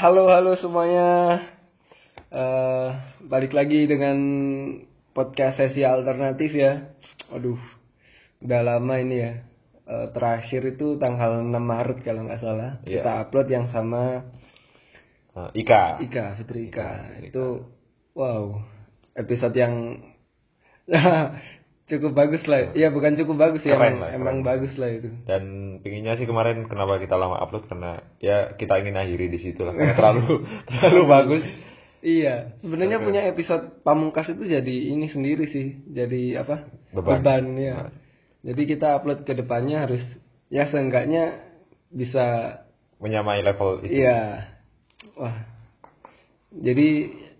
Halo halo semuanya. Eh, balik lagi dengan podcast sesi alternatif ya. Aduh, udah lama ini ya. Eh, terakhir itu tanggal 6 Maret kalau nggak salah. Iya. Kita upload yang sama Eh, Ika. Ika, Fitri Ika. Fitri Ika. Itu wow, episode yang cukup bagus lah. Iya, bukan cukup bagus ya, Keren emang, lah, keren. emang bagus lah itu. Dan pinginnya sih kemarin kenapa kita lama upload karena ya kita ingin akhiri di situ lah karena terlalu terlalu bagus. Iya, sebenarnya punya episode pamungkas itu jadi ini sendiri sih, jadi apa? Beban. ya. Jadi kita upload ke depannya harus ya seenggaknya bisa Menyamai level itu. iya. Wah. Jadi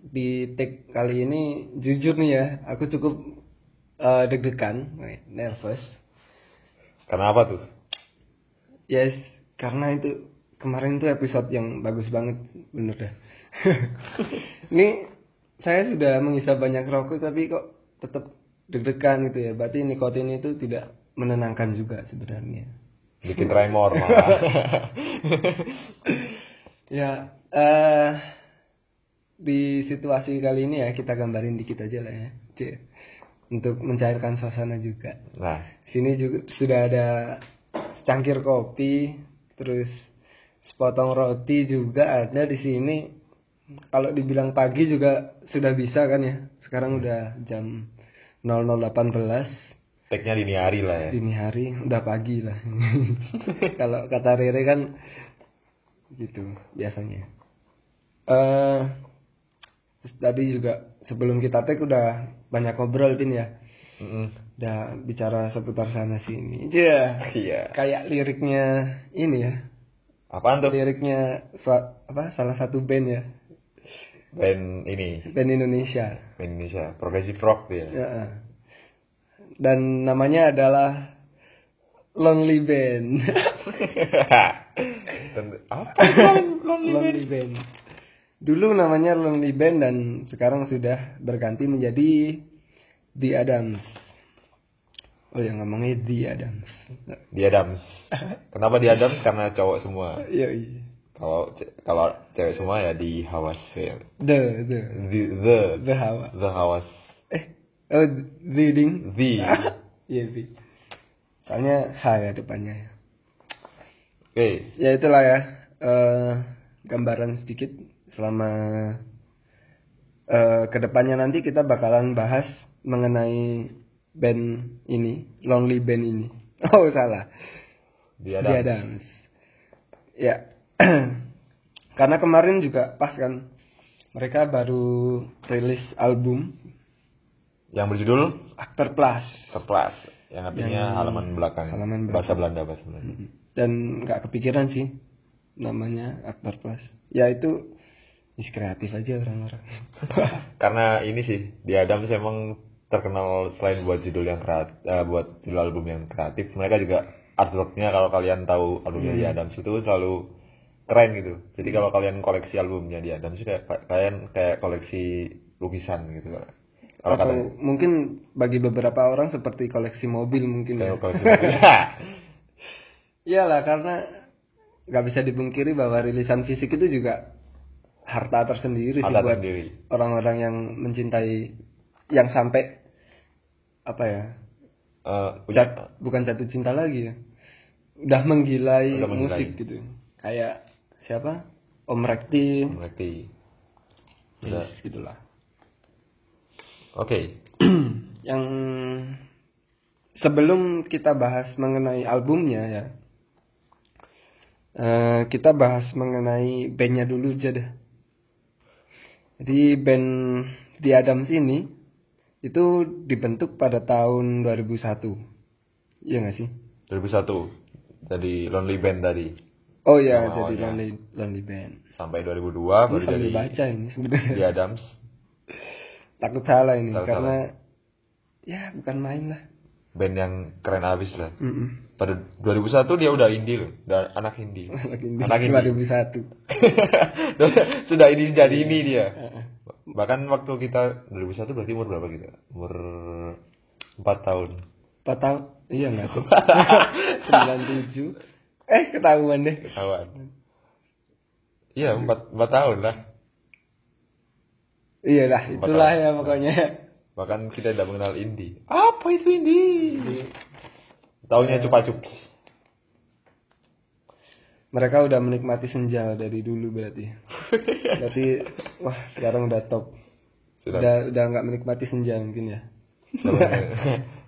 di take kali ini jujur nih ya, aku cukup eh, deg-degan, nervous. Kenapa tuh? Yes, karena itu kemarin tuh episode yang bagus banget, bener dah. Ini saya sudah menghisap banyak rokok tapi kok tetap deg-degan gitu ya. Berarti nikotin itu tidak menenangkan juga sebenarnya. Bikin tremor malah. Ya, eh di situasi kali ini ya kita gambarin dikit aja lah ya, Cik. Untuk mencairkan suasana juga. nah, Sini juga sudah ada secangkir kopi, terus sepotong roti juga ada di sini. Kalau dibilang pagi juga sudah bisa kan ya. Sekarang udah jam 00.18 tag-nya dini hari lah ya. dini hari, udah pagi lah. Kalau kata Rere kan gitu biasanya. Eh terus tadi juga sebelum kita take udah banyak ngobrol pin ya. Mm-mm. Udah bicara seputar sana sini. Iya. Iya. Kayak liriknya ini ya. Apaan tuh? Liriknya apa salah satu band ya. Band ini, Band Indonesia. band Indonesia, progressive rock dia. Ya. Dan namanya adalah Lonely Band. Apa? Lonely Band. Dulu namanya Lonely Band dan sekarang sudah berganti menjadi The Adams. Oh ya ngomongnya The Adams. Di Adams. Kenapa di Adams? Karena cowok semua. Iya iya. Kalau kalau cewek semua ya di Hawas ya. The the The the the Hawa. the Hawas. Eh oh the ding. The. Iya the. Soalnya H ya depannya. Oke, Ya itulah ya. eh gambaran sedikit selama eh ke depannya nanti kita bakalan bahas mengenai band ini, Lonely Band ini. Oh salah. di The Adams. Adams. Ya. Karena kemarin juga pas kan mereka baru rilis album Yang berjudul Actor Plus Terplas, yang artinya Yang halaman belakang. halaman belakang. Bahasa Belanda, bahasa Belanda. dan nggak kepikiran sih namanya Actor Plus. Ya itu is kreatif aja orang-orang. Karena ini sih, di Adams emang terkenal selain buat judul yang kreatif, buat judul album yang kreatif, mereka juga artworknya kalau kalian tahu albumnya di Adams itu selalu keren gitu. Jadi kalau kalian koleksi albumnya di Adams itu kayak kalian kayak koleksi lukisan gitu. Kalau Atau kata mungkin bagi beberapa orang seperti koleksi mobil mungkin ya. koleksi mobil. Iyalah karena nggak bisa dipungkiri bahwa rilisan fisik itu juga harta tersendiri sih Harta buat tersendiri. orang-orang yang mencintai yang sampai apa ya punya- jat- bukan jatuh cinta lagi ya udah menggilai Udah menggilai. musik gitu kayak siapa Om Rekti Mengerti. Yes, gitulah Oke. yang sebelum kita bahas mengenai albumnya ya eh, kita bahas mengenai bandnya dulu aja deh jadi band The Adams ini itu dibentuk pada tahun 2001 iya nggak sih? 2001 tadi Lonely Band tadi. Oh ya Nama jadi awalnya. Lonely, Lonely Band. Sampai 2002 ini baru jadi baca ini sebenarnya. Di Adams. Takut salah ini Takut karena ya bukan main lah band yang keren abis lah. Mm-mm. pada 2001 dia udah indie loh udah anak indie. Anak indie. Anak indie. 2001 sudah ini jadi ini dia. Bahkan waktu kita 2001 berarti umur berapa kita? Umur 4 tahun. 4 tahun? Iya nggak sih? 97 eh ketahuan deh. Ketahuan. Iya, empat, empat tahun lah. Iyalah, Empat itulah tahun. ya pokoknya. Bahkan kita tidak mengenal indie. Apa itu indie? Taunya Ya. cupa cups. Mereka udah menikmati senja dari dulu berarti. berarti wah sekarang udah top. Sudah. Udah udah nggak menikmati senja mungkin ya.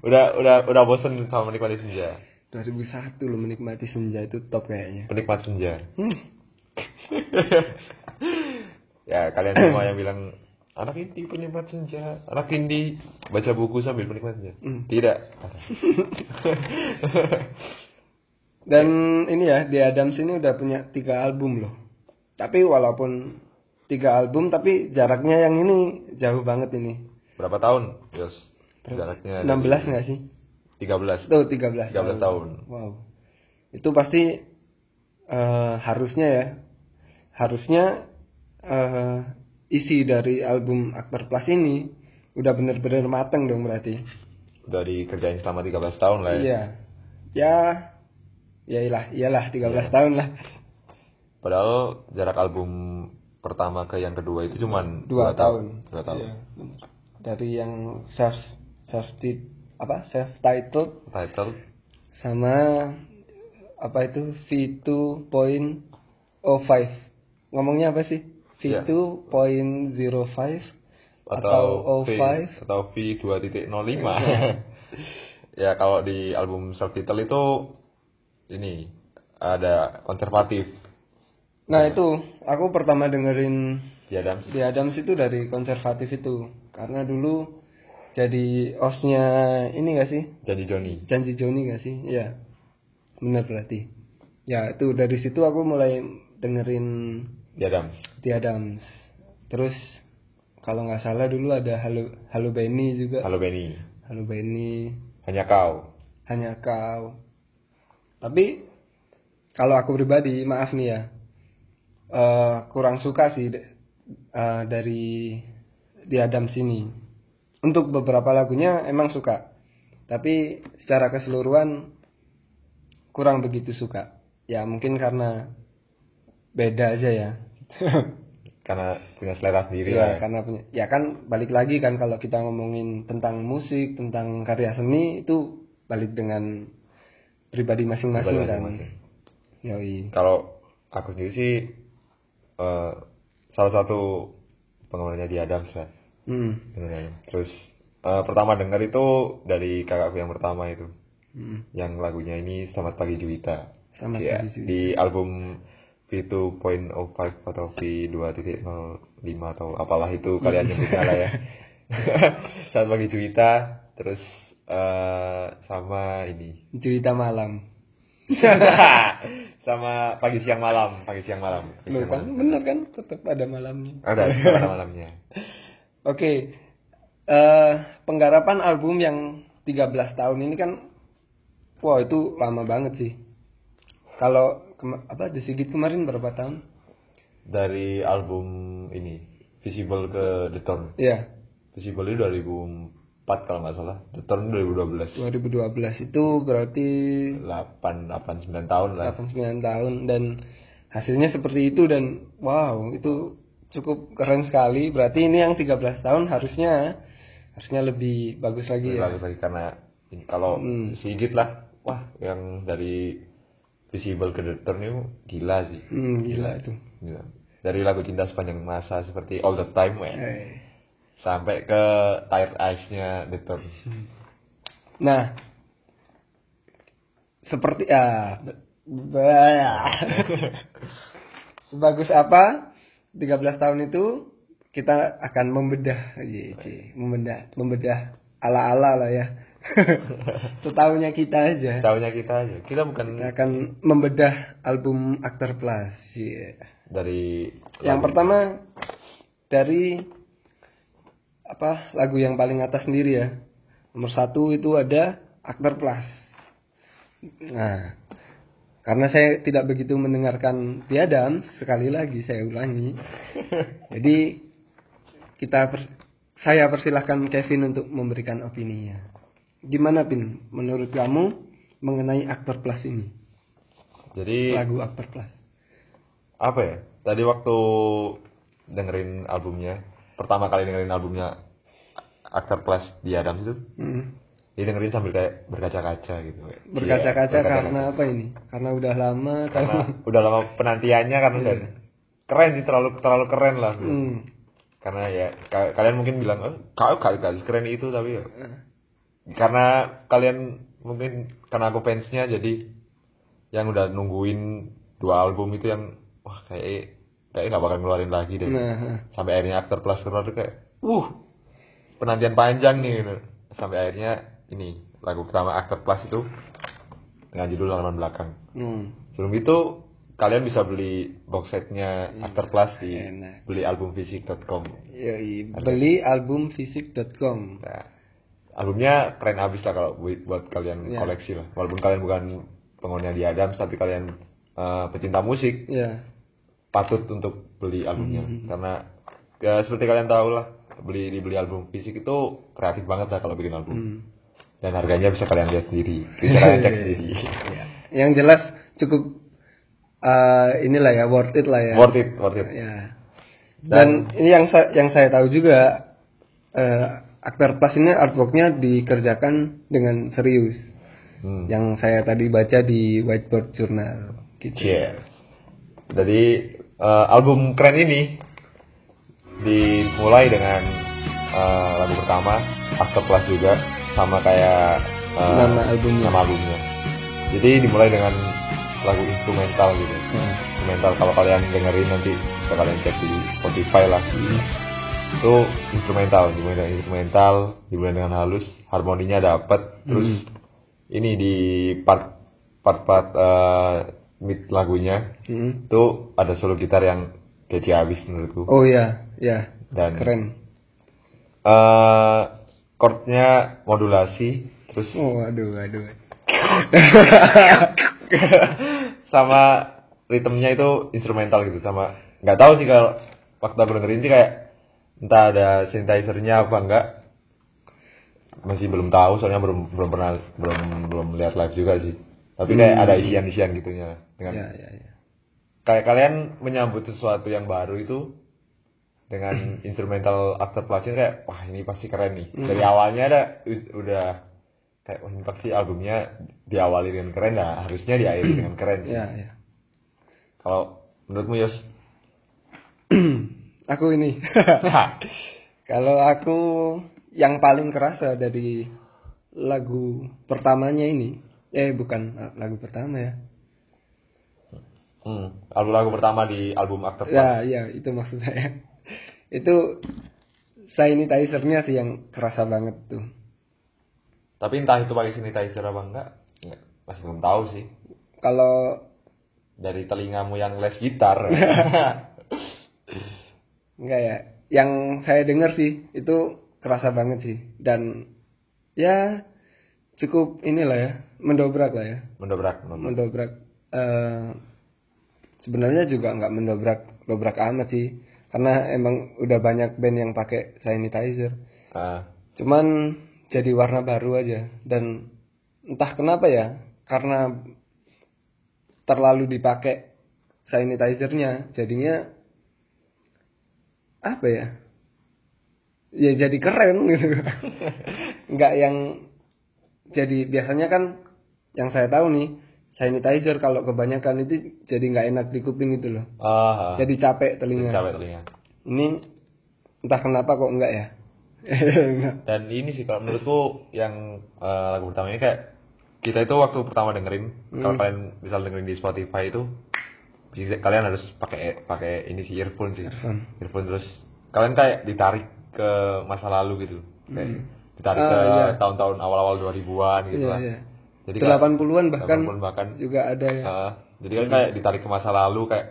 udah udah udah bosen sama menikmati senja. 2001 lo menikmati senja itu top kayaknya. Penikmat senja. Hmm. ya kalian semua yang bilang anak indie penikmat senja, anak indie baca buku sambil menikmat senja. Hmm. Tidak. Dan ini ya, The Adams ini udah punya tiga album loh. Tapi walaupun tiga album, tapi jaraknya yang ini jauh banget ini. Berapa tahun, Yos? Jaraknya 16 nggak sih? 13. Tuh 13, 13 tahun. Wow. Itu pasti eh, harusnya ya. Harusnya eh, isi dari album Aktor Plus ini udah bener-bener mateng dong berarti. Udah dikerjain selama 13 tahun lah ya. Iya. Ya ya iyalah, iyalah 13 tahun lah. Padahal jarak album pertama ke yang kedua itu cuman Dua, tahun. Dua tahun. Iya, bener. Dari yang self self apa self titled Title sama apa itu V2.05 ngomongnya apa sih Iya. V2.05 atau, atau V 05 atau V 2.05. ya kalau di album self title itu ini ada konservatif. nah itu aku pertama dengerin Di Adams. di Adams itu dari konservatif itu karena dulu jadi osnya ini gak sih Janji Johnny. janji Joni gak sih iya bener berarti ya itu dari situ aku mulai dengerin Di Adams. di Adams. Terus kalau nggak salah dulu ada Halo Halo Benny juga. Halo Benny. Halo Benny Hanya kau. hanya kau. Tapi kalau aku pribadi maaf nih ya. Eh, kurang suka sih eh, dari di Adams ini. Untuk beberapa lagunya emang suka. Tapi secara keseluruhan kurang begitu suka. Ya mungkin karena beda aja ya Karena punya selera sendiri ya ya. karena punya ya kan balik lagi kan kalau kita ngomongin tentang musik tentang karya seni itu balik dengan pribadi masing-masing kan masing-masing. yoi Kalau aku sendiri sih eh, salah satu penggemarnya di Adams lah. hmm. Terus eh, pertama denger itu dari kakakku yang pertama itu. Hmm. yang lagunya ini Selamat Pagi Juwita. Selamat Iya, Pagi Juwita. Di album V2.05 atau V2.05 atau apalah itu kalian nyebutnya lah ya. Selamat Pagi Juwita, terus eh sama ini. cerita malam sama pagi siang malam, pagi siang malam. Pagi Loh siang kan malam. bener kan tetap ada malamnya Ada pada malamnya. oke eh penggarapan album yang 13 tahun ini kan wah itu lama banget sih kalau kema- apa The Sigit kemarin berapa tahun Dari album ini Visible ke The Turn. Iya, Visible itu 2004 kalau nggak salah. The Turn 2012. 2012 itu berarti 8 8 9 tahun lah. 89 tahun dan hasilnya seperti itu dan wow itu cukup keren sekali berarti ini yang 13 tahun harusnya harusnya lebih bagus lagi Lebih ya bagus lagi karena ini kalau Hmm. Sigit lah, wah yang dari Visible ke Turn itu gila sih. hmm, gila itu Gila. Dari lagu cinta sepanjang masa seperti All the Time ya, Eh. sampai ke Tired Eyes-nya The Turn. nah seperti ah sebagus apa 13 tahun itu kita akan membedah Ye, cie. membedah membedah ala-ala lah ya setahunya kita aja. Tahunya kita aja. Kita bukan kita akan membedah album Aktor Plus Ye. dari yang lagu- pertama dari apa lagu yang paling atas sendiri ya. Nomor satu itu ada Aktor Plus. Nah karena saya tidak begitu mendengarkan The Adams sekali lagi saya ulangi. Jadi kita pers- saya persilahkan Kevin untuk memberikan opininya gimana pin menurut kamu mengenai Aktor Plus ini Jadi lagu Aktor Plus apa ya tadi waktu dengerin albumnya, pertama kali dengerin albumnya Actor Plus di Adam itu, Hmm. dia dengerin sambil kayak berkaca-kaca gitu. Berkaca-kaca Iya, karena apa ini? Karena udah lama tahu. karena udah lama penantiannya kan udah keren sih terlalu terlalu keren lah. Hmm. Karena ya ka- kalian mungkin bilang, oh, kau kali keren itu tapi ya. Karena kalian mungkin karena aku fansnya jadi yang udah nungguin dua album itu yang wah kayak kayak nggak bakal ngeluarin lagi deh. Nah, Sampai akhirnya Actor Plus keluar tuh kayak, uh penantian panjang nih. gitu. Sampai akhirnya ini lagu pertama Actor Plus itu dengan judul halaman belakang. hmm. Sebelum itu kalian bisa beli box setnya Actor Plus di Enak. beli albumfisik.com. Yoi, beli album fisik.com. Nah, albumnya keren abis lah kalau buat, kalian Ya. koleksi lah. Walaupun kalian bukan pengguna di Adams tapi kalian eh, pecinta musik Ya. patut untuk beli albumnya Hmm. karena ya seperti kalian tahu lah beli dibeli album fisik itu kreatif banget lah kalau bikin album Hmm. dan harganya bisa kalian lihat sendiri bisa kalian cek sendiri Yang jelas cukup eh, inilah ya worth it lah ya. worth it worth it Ya. Dan, ini yang saya yang saya tahu juga eh aktor plus ini artworknya dikerjakan dengan serius. hmm. Yang saya tadi baca di whiteboard journal gitu. Yeah. Jadi eh, album keren ini dimulai dengan eh, lagu pertama After Plus juga sama kayak eh, Nama albumnya. Nama albumnya. Jadi dimulai dengan lagu instrumental gitu. Hmm. Instrumental kalau kalian dengerin nanti bisa kalian cek di Spotify lah. Itu instrumental, dimulai dengan instrumental, dimulai dengan halus, harmoninya dapat, terus ini di part part part eh, mid lagunya Hmm. itu ada solo gitar yang kece abis menurutku Oh ya, ya. dan Keren. eh chordnya modulasi terus Oh, aduh, aduh. sama ritmenya itu instrumental gitu sama nggak tahu sih kalau waktu aku dengerin sih kayak entah ada synthesizer-nya apa enggak masih belum tahu soalnya belum belum pernah belum belum lihat live juga sih tapi kayak ada isian-isian gitunya dengan Ya, ya, ya. kayak kalian menyambut sesuatu yang baru itu dengan instrumental after plusnya kayak wah ini pasti keren nih dari awalnya ada udah kayak wah ini pasti albumnya diawali dengan keren nah harusnya diakhiri dengan keren sih. Ya, ya. kalau menurutmu Yos aku ini. Kalau aku yang paling kerasa dari lagu pertamanya ini, eh bukan lagu pertama ya. hmm, album lagu pertama di album after plus Ya, ya itu maksud saya. itu sanitizer-nya sih yang kerasa banget tuh. tapi entah itu pakai sanitizer apa enggak enggak, masih belum tahu sih Kalau dari telingamu yang les gitar enggak ya, yang saya dengar sih itu kerasa banget sih. Dan ya cukup inilah ya, mendobrak lah ya. mendobrak mendobrak. mendobrak eh sebenarnya juga nggak mendobrak dobrak amat sih. Karena emang udah banyak band yang pakai sanitizer. Ah, cuman jadi warna baru aja. Dan entah kenapa ya karena terlalu dipakai sanitizernya jadinya apa ya? Ya jadi keren gitu. Nggak yang jadi biasanya kan yang saya tahu nih sanitizer kalau kebanyakan itu jadi nggak enak di kuping gitu loh. Ah, ah. jadi capek telinga. Capek telinga. Ini entah kenapa kok enggak ya? Dan ini sih kalau menurutku yang eh, lagu pertamanya kayak kita itu waktu pertama dengerin kalau kalian bisa dengerin di Spotify itu bisa- kalian harus pakai pakai ini sih earphone sih. Earphone. earphone terus kalian kayak ditarik ke masa lalu gitu. Kayak ditarik Ah, ke iya. tahun-tahun awal-awal 2000-an gitu Iya, lah. iya. jadi kayak- 80-an bahkan 80-an bahkan. juga ada ya. Uh, jadi kan kayak ditarik ke masa lalu kayak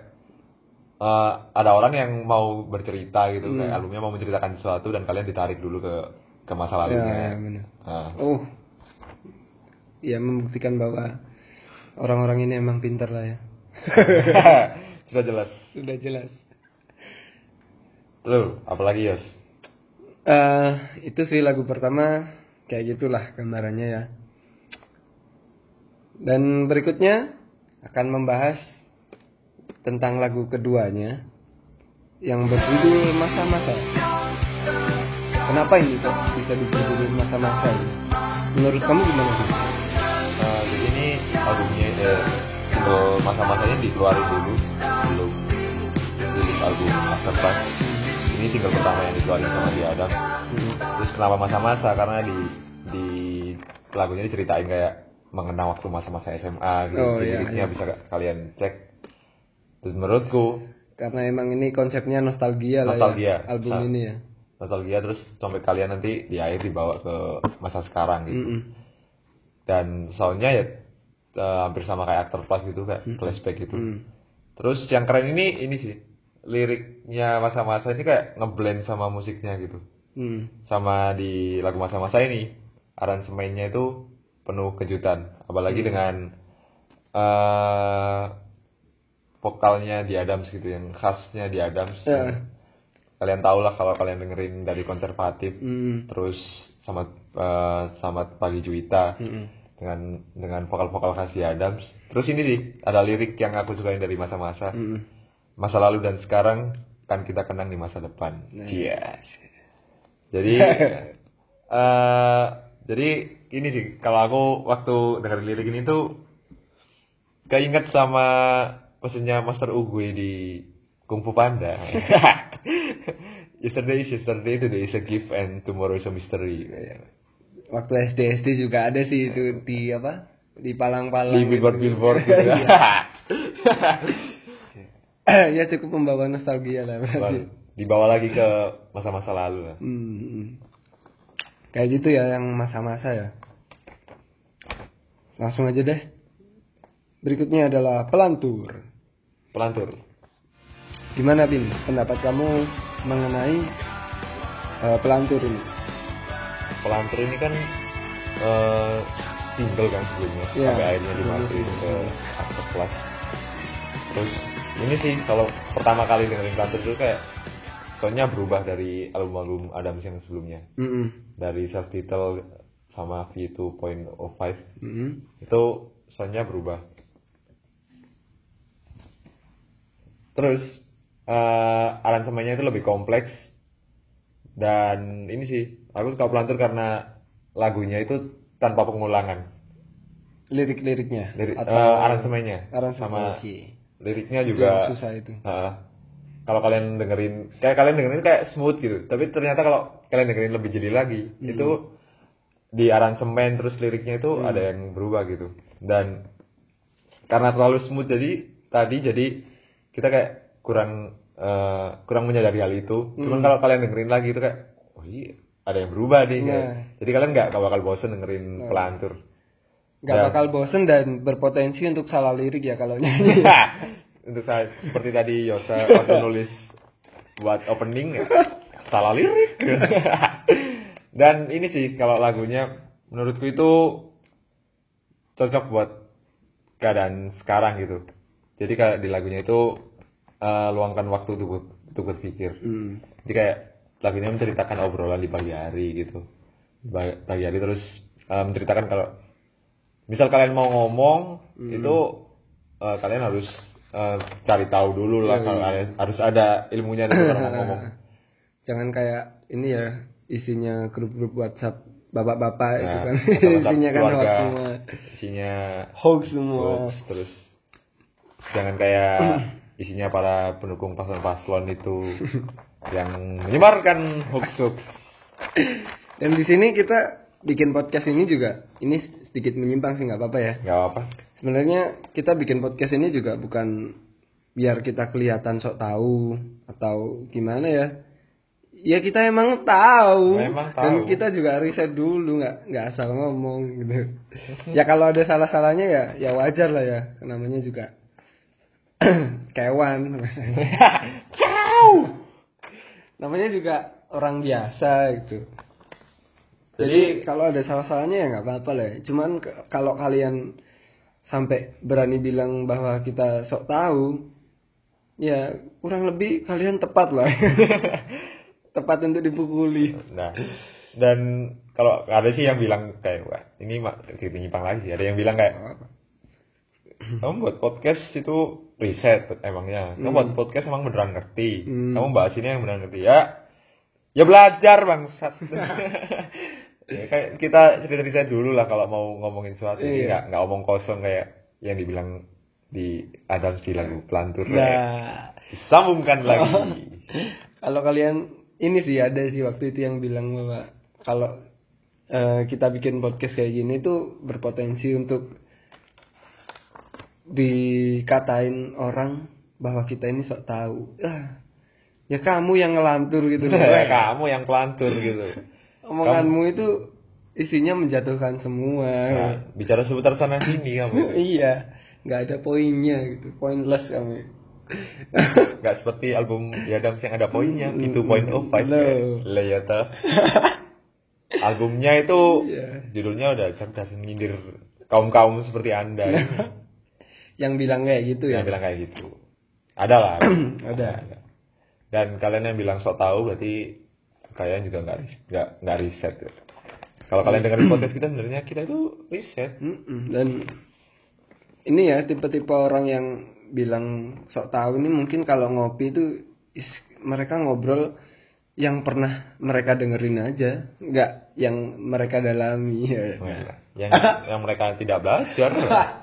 uh, ada orang yang mau bercerita gitu. Kayak albumnya mau menceritakan sesuatu dan kalian ditarik dulu ke ke masa ya, lalunya. ya benar. Uh, oh. Ya membuktikan bahwa orang-orang ini emang pintar lah ya sudah jelas. sudah jelas Lu, apalagi Yos? eh itu sih lagu pertama kayak gitulah gambarannya ya dan berikutnya akan membahas tentang lagu keduanya yang berjudul masa-masa. Kenapa ini kok bisa berjudul masa-masa? Menurut kamu gimana sih? Nah, jadi ini albumnya eh single masa-masanya dikeluarin dulu belum rilis album Masterclass. Ini single pertama yang dikeluarin sama di Adam. Hmm. Terus kenapa masa-masa? Karena di di lagunya diceritain kayak mengenang waktu masa-masa SMA gitu. Oh, Jadi iya, iya. bisa kalian cek. Terus menurutku Karena emang ini konsepnya nostalgia, lah Nostalgia. ya album Sa- ini ya. nostalgia terus sampai kalian nanti di akhir dibawa ke masa sekarang gitu. Mm-mm. Dan soundnya ya eh, hampir sama kayak Actor Plus gitu kayak flashback gitu. Mm. Terus yang keren ini ini sih liriknya masa-masa ini kayak ngeblend sama musiknya gitu. Mm. Sama di lagu masa-masa ini aransemennya itu penuh kejutan, apalagi dengan eh vokalnya di Adams gitu yang khasnya di Adams. Ya. Kalian tau lah kalau kalian dengerin dari konservatif Mm. terus sama eh, sama pagi Juwita Mm-mm. Dengan dengan vokal-vokal khas Adams. Terus ini sih ada lirik yang aku sukain dari masa-masa Mm-mm. masa lalu dan sekarang kan kita kenang di masa depan. Nah. Yes. Jadi eh jadi ini sih kalau aku waktu dengerin lirik ini tuh keinget sama pesannya Master Uguay di Kung Fu Panda. yesterday is yesterday, today is a gift and tomorrow is a mystery. Waktu SD SD juga ada sih itu di apa? Di palang-palang. Di billboard billboard gitu. Iya. ya cukup membawa nostalgia lah berarti. Dibawa lagi ke masa-masa lalu lah. Hmm, hmm. Kayak gitu ya yang masa-masa ya. Langsung aja deh. Berikutnya adalah pelantur. Pelantur. Gimana Bin? Pendapat kamu mengenai eh, pelantur ini? Pelantur ini kan eh, single kan sebelumnya Iya, sampai akhirnya dimasukin ke. After Plus. Terus ini sih kalau pertama kali dengerin Pelantur itu kayak soalnya berubah dari album-album Adams yang sebelumnya. Mm-mm. Dari self title sama V2.05 Mm-mm. itu soundnya berubah. Terus eh aransemennya itu lebih kompleks dan ini sih aku suka pelantur karena lagunya itu tanpa pengulangan. Lirik-liriknya Lirik, atau eh, aransemennya aransemen sama liriknya Itu juga yang susah itu. Heeh. kalau kalian dengerin kayak kalian dengerin kayak smooth gitu tapi ternyata kalau kalian dengerin lebih jeli lagi Hmm. itu di aransemen terus liriknya itu ada yang berubah gitu dan karena terlalu smooth jadi tadi jadi kita kayak kurang eh, kurang menyadari hal itu cuman kalau kalian dengerin lagi itu kayak oh iya ada yang berubah nih kayak. Nah. jadi kalian nggak nggak bakal bosen dengerin pelantur Gak Dan- bakal bosen dan berpotensi untuk salah lirik ya kalau nyanyi. untuk saya seperti tadi Yosa waktu nulis buat opening ya, salah lirik dan ini sih kalau lagunya menurutku itu cocok buat keadaan sekarang gitu jadi kayak di lagunya itu eh, luangkan waktu untuk untuk berpikir Hmm. jadi kayak lagunya menceritakan obrolan di pagi hari gitu pagi hari terus eh, menceritakan kalau misal kalian mau ngomong itu eh, kalian harus eh, cari tahu dulu lah Iya, kalau iya. harus ada ilmunya dulu kalau mau ngomong Jangan kayak ini ya isinya grup-grup WhatsApp bapak-bapak itu Nah, kan atau WhatsApp isinya kan hoax keluarga, semua. isinya Hoax semua. hoax terus jangan kayak isinya para pendukung paslon-paslon itu yang menyebarkan hoax-hoax Dan di sini kita bikin podcast ini juga ini sedikit menyimpang sih nggak apa-apa ya. nggak apa Sebenarnya kita bikin podcast ini juga bukan biar kita kelihatan sok tahu atau gimana ya. Ya kita emang tahu. Memang Dan tahu. kita juga riset dulu nggak nggak asal ngomong gitu. ya kalau ada salah-salahnya ya ya wajar lah ya. Namanya juga kewan. Namanya juga orang biasa gitu. Jadi kalau ada salah-salahnya ya nggak apa-apa lah. ya. Cuman kalau kalian sampai berani bilang bahwa kita sok tahu, ya kurang lebih kalian tepat lah. tepat untuk dipukuli. Nah, dan kalau ada sih yang bilang kayak wah ini mak lagi. Ada yang bilang kayak kamu buat podcast itu riset emangnya? Kamu buat podcast emang beneran ngerti? Hmm. kamu bahas ini yang beneran ngerti? Ya ya belajar bangsat. Ya, kayak kita cerita riset dulu lah kalau mau ngomongin sesuatu. Jadi Iya. nggak nggak omong kosong kayak yang dibilang di Adams di lagu pelantur Nah, sambungkan lagi. Kalau kalian ini sih ada sih waktu itu yang bilang bahwa kalau eh, kita bikin podcast kayak gini tuh berpotensi untuk dikatain orang bahwa kita ini sok tahu. Ah, ya kamu yang ngelantur gitu. Ya, kamu yang pelantur gitu Omonganmu itu isinya menjatuhkan semua. Nah, bicara seputar sana sini kamu iya, nggak ada poinnya gitu, pointless kamu. nggak seperti album di Adams yang ada poinnya itu point of five ya toh. albumnya itu Iya. judulnya udah cerdas menyindir kaum kaum seperti anda yang bilang kayak gitu yang ya. bilang kayak gitu ada lah Ada. dan kalian yang bilang sok tahu berarti kalian juga nggak nggak nggak riset ya. kalau kalian dengerin podcast kita sebenarnya kita itu riset. Dan ini ya tipe-tipe orang yang bilang sok tahu ini mungkin kalau ngopi itu is- mereka ngobrol yang pernah mereka dengerin aja, nggak yang mereka dalami. Ya. yang yang mereka tidak belajar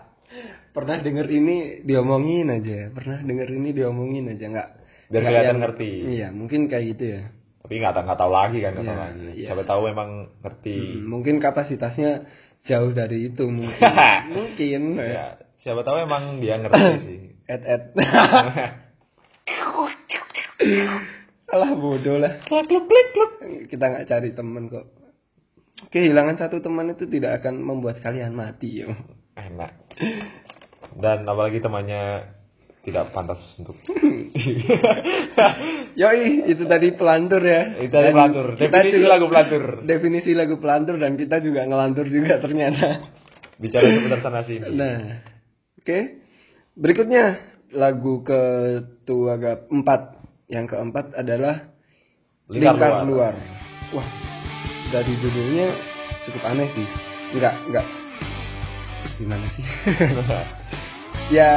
pernah denger ini diomongin aja, pernah denger ini diomongin aja, nggak. Biar nggak kelihatan yang- ngerti. Iya, mungkin kayak gitu ya. tapi nggak tahu nggak tahu lagi kan nggak tahu Iya, lagi iya. siapa tahu emang ngerti Hmm, mungkin kapasitasnya jauh dari itu mungkin. mungkin. ya siapa tahu emang dia ngerti sih Et et. Alah bodoh lah. Kita nggak cari teman kok. Kehilangan satu teman itu tidak akan membuat kalian mati ya. enak dan apalagi temannya tidak pantas untuk Yoi, itu tadi pelantur ya. itu tadi Dan pelantur kita definisi juga- lagu pelantur Definisi lagu pelantur dan kita juga ngelantur juga ternyata. bicara seputar sana sini Nah, oke. Berikutnya lagu ketua keempat. Yang keempat adalah Lingkar Lingkar, Luar. luar. Wah, dari judulnya cukup aneh sih. Enggak, enggak. Gimana sih? ya,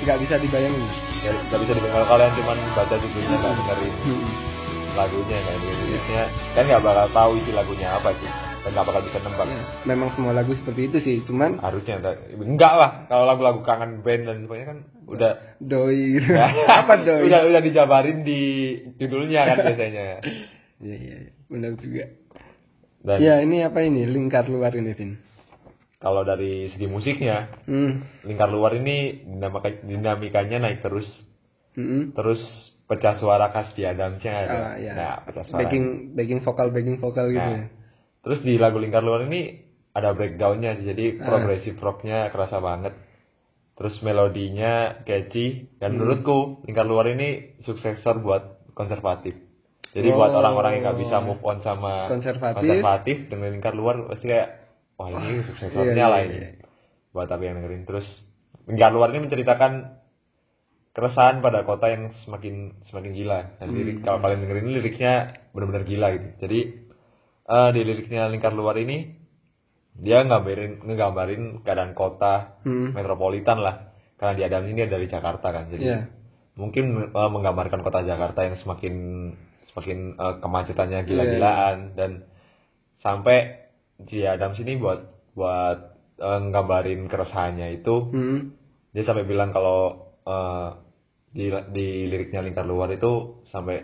enggak bisa dibayangin. ya, nggak bisa dibilang kalau kalian cuma baca judulnya nggak dengerin Hmm. lagunya nggak dengerin liriknya kan nggak bakal tahu isi lagunya apa sih dan nggak bakal bisa nembak Ya, memang semua lagu seperti itu sih, cuman harusnya enggak, lah kalau lagu-lagu kangen band dan sebagainya kan udah doi gitu. Apa doi? udah udah dijabarin di judulnya kan biasanya Iya, iya, iya. benar juga. dan Ya, ini apa ini? Lingkar luar ini, Vin. Kalau dari segi musiknya Hmm. lingkar luar ini dinamika- dinamikanya naik terus Mm-mm. terus pecah suara khas di Adamsnya ada Ah, ya. nah pecah suara Backing backing vokal backing vokal gitu. Nah, ya. terus di lagu lingkar luar ini ada breakdownnya sih, jadi Ah. progresif rocknya kerasa banget terus melodinya catchy Hmm. dan menurutku lingkar luar ini suksesor buat konservatif jadi buat Oh. orang-orang yang nggak bisa move on sama Konservatif. konservatif dengan lingkar luar pasti kayak wah ini suksesornya iya, lah iya, ini iya. buat apa yang dengerin terus lingkar luar ini menceritakan keresahan pada kota yang semakin semakin gila dan Hmm. lirik kalau kalian dengerin liriknya benar-benar gila gitu jadi eh, di liriknya lingkar luar ini dia nggambarin ngegambarin keadaan kota Hmm. metropolitan lah karena di Adam ini dari Jakarta kan jadi Iya. mungkin eh, menggambarkan kota Jakarta yang semakin semakin eh, kemacetannya Iya, gila-gilaan dan sampai di Adam sini buat buat eh, nggambarin keresahannya itu Hmm. dia sampai bilang kalau eh, di di liriknya lingkar luar itu sampai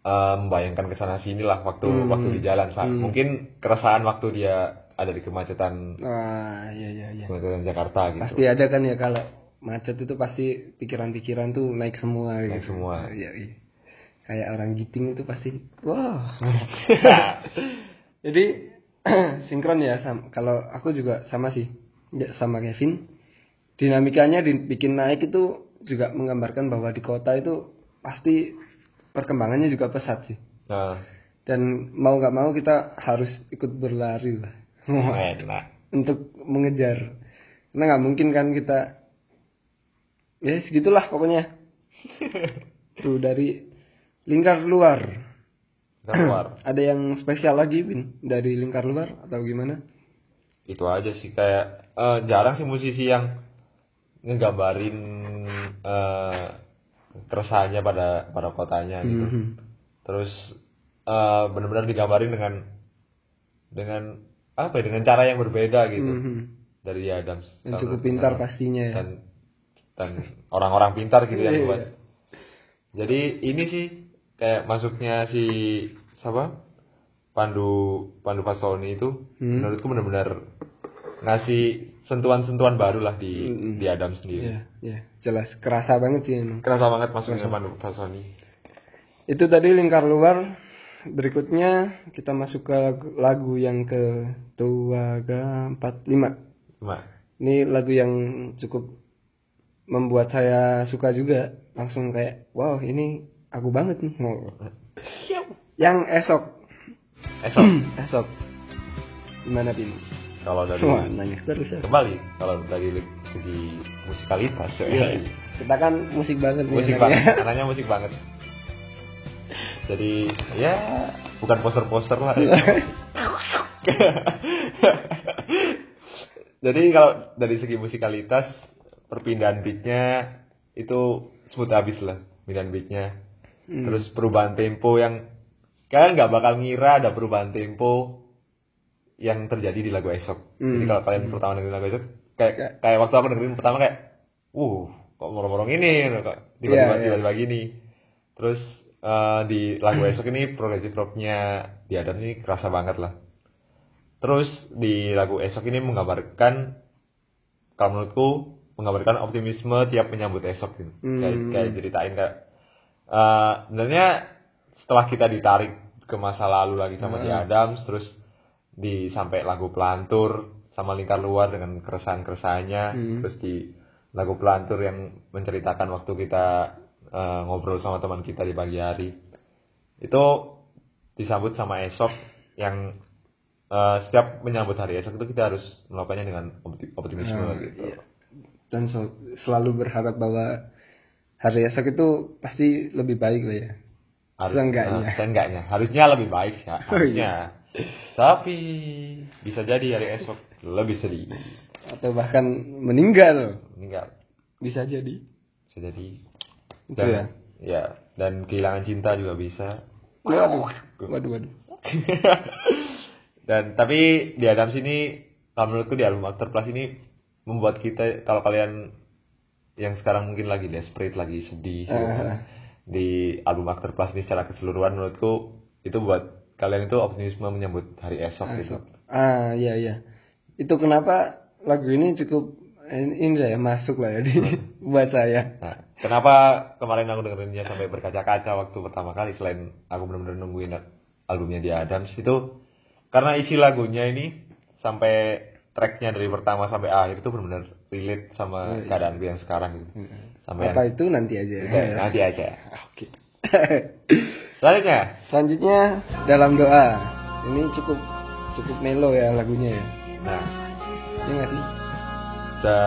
eh, membayangkan ke sana sini lah waktu Hmm. waktu di jalan saat mungkin keresahan waktu dia ada di kemacetan Wah, iya iya iya. kemacetan Jakarta gitu Pasti ada kan ya kalau macet itu pasti pikiran-pikiran tuh naik semua Naik gitu. semua. Iya, iya. Kayak orang giting itu pasti wah. Jadi sinkron ya sam- kalau aku juga sama sih ya, sama Kevin. Dinamikanya dibikin naik itu juga menggambarkan bahwa di kota itu pasti perkembangannya juga pesat sih. nah Dan mau nggak mau kita harus ikut berlari lah. untuk mengejar karena nggak mungkin kan kita ya segitulah pokoknya tuh dari lingkar luar luar ada yang spesial lagi Bin dari lingkar luar atau gimana itu aja sih kayak eh, jarang sih musisi yang ngegambarin eh keresahannya pada pada kotanya gitu. Mhm. Terus eh benar-benar digambarin dengan dengan apa ya dengan cara yang berbeda gitu Mhm. dari Adams. Dan cukup pintar pastinya ya. Dan dan orang-orang pintar gitu yang Iya, buat. Jadi ini sih kayak masuknya si siapa? Pandu Pandu Pasoni itu Hmm. menurutku benar-benar ngasih sentuhan-sentuhan baru lah di Mm-mm. di Adam sendiri. Iya, iya, jelas kerasa banget sih emang. Kerasa banget masuknya Pandu Pasoni. Itu tadi lingkar luar. Berikutnya kita masuk ke lagu, lagu yang ke Tuaga 45. Cuma Ini lagu yang cukup membuat saya suka juga. Langsung kayak, wow ini aku banget nih. Oh. Yang esok. esok esok. Gimana Pin? kalau dari Wah, nanya terus ya. kembali kalau dari segi musikalitas ya. Kita kan musik banget nih musik anaknya. banget anaknya musik banget jadi ya bukan poster-poster lah jadi kalau dari segi musikalitas perpindahan beatnya itu smooth abis lah perpindahan beatnya Hmm. terus perubahan tempo yang kalian nggak bakal ngira ada perubahan tempo yang terjadi di lagu esok jadi Hmm. kalau kalian pertama dengerin lagu esok kayak kayak waktu aku dengerin pertama kayak uh kok morong-morong ini kok tiba-tiba Iya, iya. tiba-tiba gini terus eh, di lagu esok ini progressive rocknya di Adam ini kerasa banget lah terus di lagu esok ini menggambarkan kalau menurutku menggambarkan optimisme tiap menyambut esok gitu kayak Hmm. kayak ceritain kayak eh, sebenarnya setelah kita ditarik ke masa lalu lagi sama di Hmm. Adams terus di sampai lagu pelantur sama lingkar luar dengan keresahan-keresahannya Hmm. terus di lagu pelantur yang menceritakan waktu kita eh, ngobrol sama teman kita di pagi hari itu disambut sama esok yang eh, setiap menyambut hari esok itu kita harus melakukannya dengan opti- optimisme Ah, gitu iya. Dan so- selalu berharap bahwa hari esok itu pasti lebih baik lah ya. harus Seenggaknya. seenggaknya harusnya lebih baik ya Oh, harusnya tapi bisa jadi hari esok lebih sedih Atau bahkan meninggal. meninggal Bisa jadi. bisa jadi Itu dan ya. ya dan kehilangan cinta juga bisa Waduh. Waduh, waduh. dan tapi di Adams ini kalau menurutku di album After Plus ini membuat kita kalau kalian yang sekarang mungkin lagi desperate lagi sedih gitu kan, di album After Plus ini secara keseluruhan menurutku itu buat kalian itu optimisme menyambut hari esok gitu. Ah, iya iya. Itu kenapa lagu ini cukup ini, lah ya masuk lah ya di buat saya. Nah, kenapa kemarin aku dengerinnya sampai berkaca-kaca waktu pertama kali selain aku benar-benar nungguin albumnya di Adams itu karena isi lagunya ini sampai tracknya dari pertama sampai akhir itu benar-benar relate sama keadaan gue yang sekarang gitu. Sampai Apa itu nanti aja. Oke, nanti aja. Oke. Selanjutnya, Selanjutnya dalam doa. Ini cukup cukup melo ya lagunya ya. nah, Ini nggak sih? udah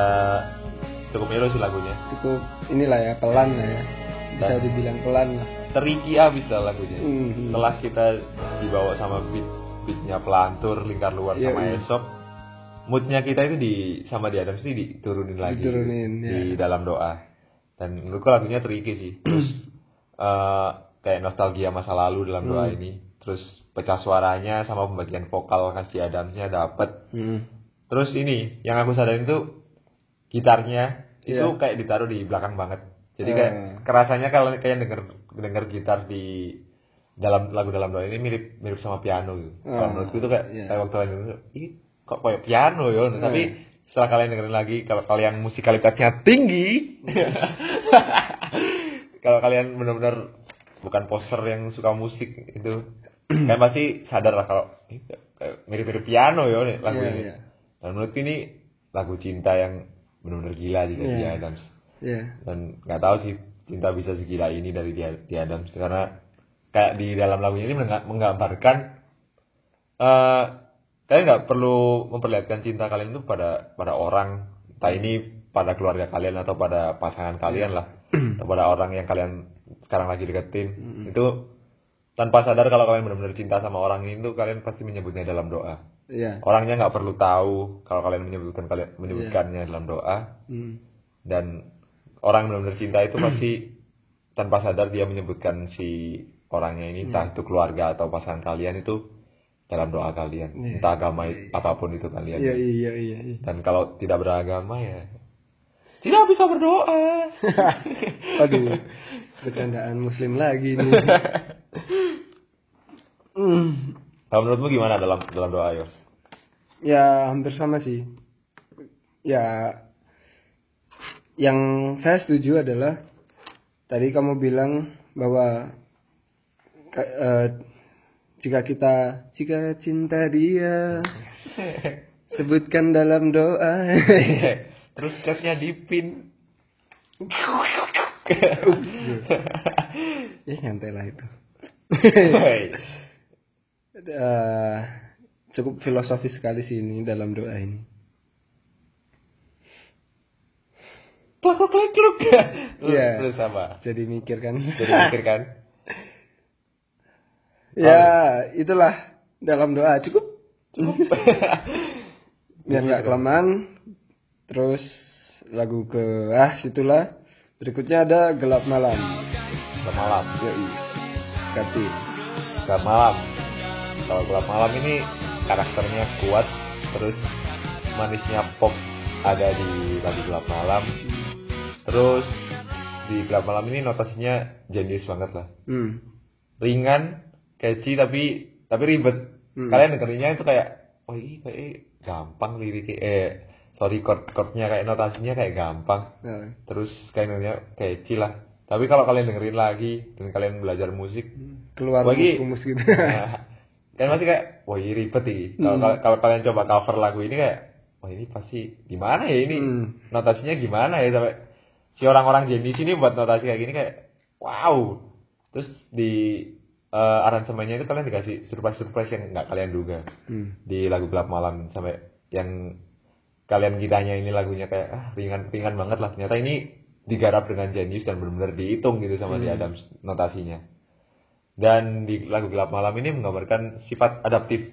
cukup melo sih lagunya. Cukup inilah ya pelan lah ya. Bisa Dan- dibilang pelan lah. Teriki abis lah lagunya. Mhm. Setelah kita dibawa sama beat beatnya pelantur lingkar luar Iya, sama iya. esok, moodnya kita itu di sama di Adams ini diturunin lagi Diturunin, di ya. dalam doa. Dan menurutku lagunya teriki sih. Terus eh, kayak nostalgia masa lalu dalam doa Hmm. ini. Terus pecah suaranya sama pembagian vokal kasih Adamsnya dapet. Hmm. Terus ini yang aku sadarin tuh gitarnya itu Iya. kayak ditaruh di belakang banget. Jadi Eh. kayak kerasanya kalau kayak denger denger gitar di dalam lagu dalam doa ini mirip mirip sama piano gitu. Kalau Eh, menurutku itu kayak iya. kayak waktu ih kok kayak piano ya. Tapi setelah kalian dengerin lagi kalau kalian musikalitasnya tinggi kalau kalian benar-benar bukan poster yang suka musik itu kalian pasti sadar lah kalau "Ih, kayak mirip-mirip piano ya nih lagu Iya, ini. iya. Dan menurutku ini lagu cinta yang benar-benar gila juga di Iya. Adams. Iya. Dan nggak tahu sih cinta bisa segila ini dari di, di Adams karena kayak di dalam lagunya ini mengga- menggambarkan eh kalian nggak perlu memperlihatkan cinta kalian itu pada pada orang. Entah ini pada keluarga kalian atau pada pasangan kalian lah. Atau pada orang yang kalian sekarang lagi deketin. Itu tanpa sadar kalau kalian benar-benar cinta sama orang ini tuh kalian pasti menyebutnya dalam doa. Iya. orangnya nggak perlu tahu kalau kalian menyebutkan kalian menyebutkannya dalam doa. Hmm. dan orang benar-benar cinta itu pasti tanpa sadar dia menyebutkan si orangnya ini entah itu keluarga atau pasangan kalian itu dalam doa kalian Iya. entah agama apa pun itu kalian Iya iya iya. iya. dan kalau tidak beragama ya tidak bisa berdoa Aduh, bercandaan muslim lagi nih. Hmm. kalau menurutmu gimana dalam dalam doa Yos? Ya hampir sama sih. Ya yang saya setuju adalah tadi kamu bilang bahwa eh, jika kita jika cinta dia sebutkan dalam doa. terus catnya dipin ya nyantai lah itu. Eh, cukup filosofis sekali sih ini dalam doa ini. kluk kluk kluk kluk Iya. terus apa Jadi mikir kan. jadi mikir kan ya itulah dalam doa cukup. Biar nggak kelamaan. Terus lagu ke ah situlah. Berikutnya ada gelap malam. gelap malam Yoi. Ganti. gelap malam kalau gelap malam ini karakternya kuat terus manisnya pop ada di lagu gelap malam terus di gelap malam ini notasinya jenius banget lah Hmm. ringan catchy tapi tapi ribet. Hmm. kalian dengerinnya itu kayak oh ini kayak gampang liriknya eh sorry chord chordnya kayak notasinya kayak gampang. Nah, terus kayaknya catchy lah. Tapi kalau kalian dengerin lagi dan kalian belajar musik keluar Bagi- humus gitu. Nah, kan masih kayak wah ini ribet ini kalau Hmm. kalau kalian coba cover lagu ini kayak wah ini pasti gimana ya ini? Hmm. notasinya gimana ya? Sampai si orang-orang jenis ini buat notasi kayak gini kayak wow. Terus di eh, aransemennya itu kalian dikasih surprise surprise yang nggak kalian duga. Hmm. di lagu gelap malam sampai yang kalian kitanya ini lagunya kayak ah, ringan ringan banget lah. Ternyata ini digarap dengan jenius dan benar-benar dihitung gitu sama di Adams notasinya. Dan di lagu gelap malam ini menggambarkan sifat adaptif.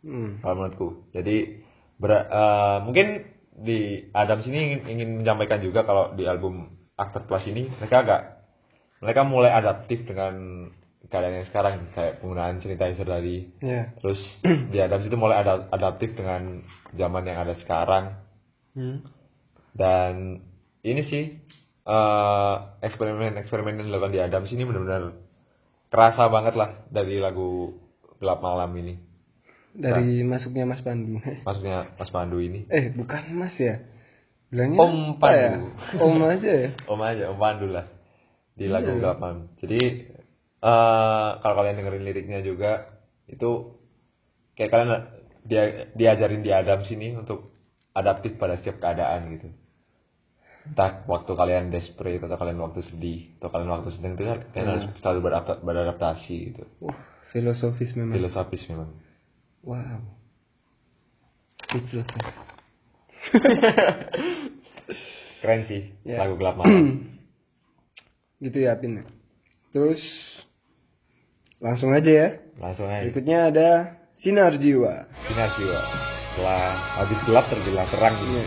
Hmm. kalau menurutku. Jadi ber- eh, mungkin di Adams ini ingin, ingin menyampaikan juga kalau di album After Plus ini mereka agak mereka mulai adaptif dengan keadaan yang sekarang kayak penggunaan cerita tadi Ya. Terus di Adams itu mulai ada adaptif dengan zaman yang ada sekarang Hmm. dan ini sih eh, eksperimen-eksperimen yang dilakukan di Adams ini benar-benar kerasa banget lah dari lagu gelap malam ini. Dari masuknya Mas Pandu. Maksudnya Mas Pandu ini. Eh, bukan Mas ya. Bilangnya Om ya? Pandu. Om aja ya. Om aja, Om Pandu lah di lagu Iya. gelap malam. Jadi eh kalau kalian dengerin liriknya juga itu kayak kalian dia diajarin di Adams ini untuk adaptif pada setiap keadaan gitu. Entah waktu kalian desperate atau kalian waktu sedih atau kalian waktu sedang itu kan kalian harus selalu beradapta- beradaptasi gitu. Wah, filosofis memang. Filosofis memang. Wow. Speechless. ya. Keren sih Ya. lagu gelap malam. gitu ya, Pin. Terus langsung aja ya. Langsung aja. Berikutnya ada Sinar Jiwa. Sinar jiwa. Setelah habis gelap terbilang terang gitu. Iya.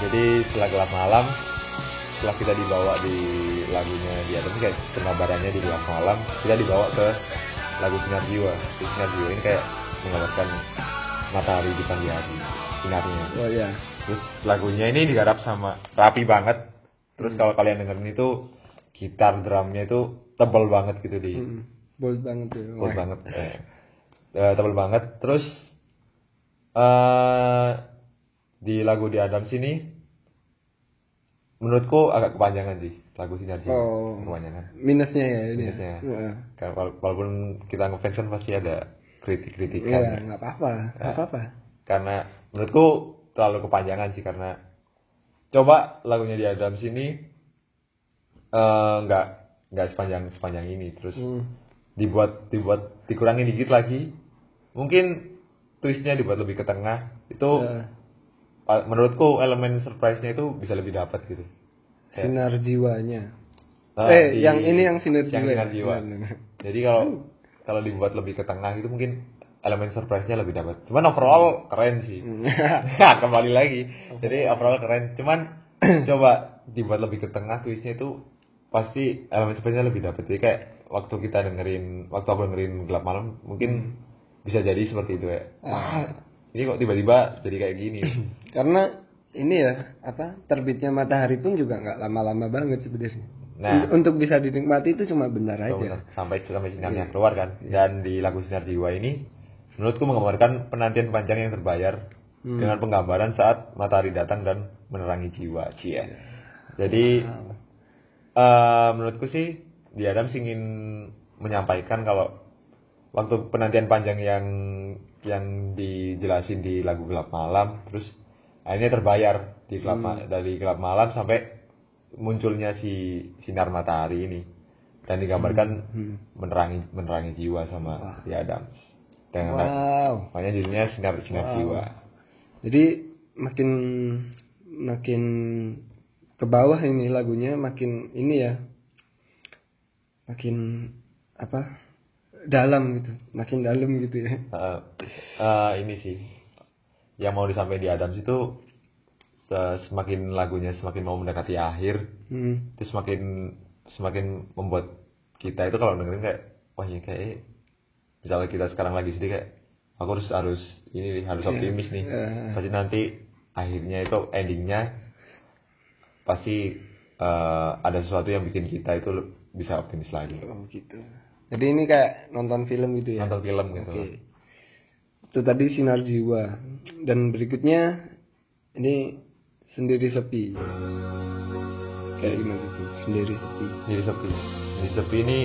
Jadi setelah gelap malam, setelah kita dibawa di lagunya di atas kayak pengabarannya di gelap malam, kita dibawa ke lagu sinar jiwa. Di sinar jiwa ini kayak menggambarkan matahari di pagi hari, sinarnya. Oh ya. Terus lagunya ini digarap sama rapi banget. Terus kalau kalian dengerin itu gitar drumnya itu tebal banget gitu di Hmm. Bold banget ya. Wah. banget. Eh, eh, tebal banget. Terus eh di lagu di Adam sini menurutku agak kepanjangan sih lagu sinar jiwa Oh. kepanjangan. Minusnya ya ini. ya. Minusnya. Heeh. Karena wala- walaupun kita ngefans kan pasti ada kritik-kritikan. Iya, ya. nggak apa-apa. Nggak apa-apa. karena menurutku terlalu kepanjangan sih karena coba lagunya di Adam sini eh, nggak nggak sepanjang sepanjang ini terus Hmm. Dibuat dibuat dikurangi dikit lagi mungkin twistnya dibuat lebih ke tengah itu Ya, menurutku elemen surprise-nya itu bisa lebih dapat gitu sinar jiwanya. ah, eh, di- yang ini yang sinar jiwa. yang ya? sinar jiwa. Benar. jadi kalau kalau dibuat lebih ke tengah itu mungkin elemen surprise-nya lebih dapat cuman overall keren sih Hmm. Ya, kembali lagi. Jadi overall keren. Cuman coba dibuat lebih ke tengah twistnya itu pasti elemen suspense lebih dapet jadi kayak waktu kita dengerin waktu aku dengerin gelap malam mungkin bisa jadi seperti itu ya wah ini kok tiba-tiba jadi kayak gini? Karena ini ya apa terbitnya matahari pun juga nggak lama-lama banget sebenarnya. Nah. Un- Untuk bisa dinikmati itu cuma benar aja. benar. sampai sampai sinarnya keluar kan? Dan di lagu sinar jiwa ini menurutku menggambarkan penantian panjang yang terbayar dengan penggambaran saat matahari datang dan menerangi jiwa. Cia jadi eh, menurutku sih di Adams ingin menyampaikan kalau waktu penantian panjang yang yang dijelasin di lagu gelap malam terus akhirnya terbayar di gelap ma- dari gelap malam sampai munculnya si sinar matahari ini dan digambarkan menerangi menerangi jiwa sama di Adams dengan Wow. makanya judulnya sinar sinar jiwa. Jadi makin makin ke bawah ini lagunya makin ini ya. Makin apa? dalam gitu. Makin dalam gitu ya. Eh, eh, ini sih yang mau disampaikan di Adams itu se- semakin lagunya semakin mau mendekati akhir Hmm. itu semakin semakin membuat kita itu kalau dengerin kayak wah ya kayak misalnya kita sekarang lagi sedih kayak aku harus harus ini nih, harus optimis nih Iya. pasti nanti akhirnya itu endingnya pasti eh, ada sesuatu yang bikin kita itu bisa optimis lagi Oh gitu. Jadi ini kayak nonton film gitu ya. nonton film gitu Oke. Itu tadi sinar jiwa. Dan berikutnya ini sendiri sepi. Kayak gimana itu? Sendiri sepi. jadi sepi jadi sepi ini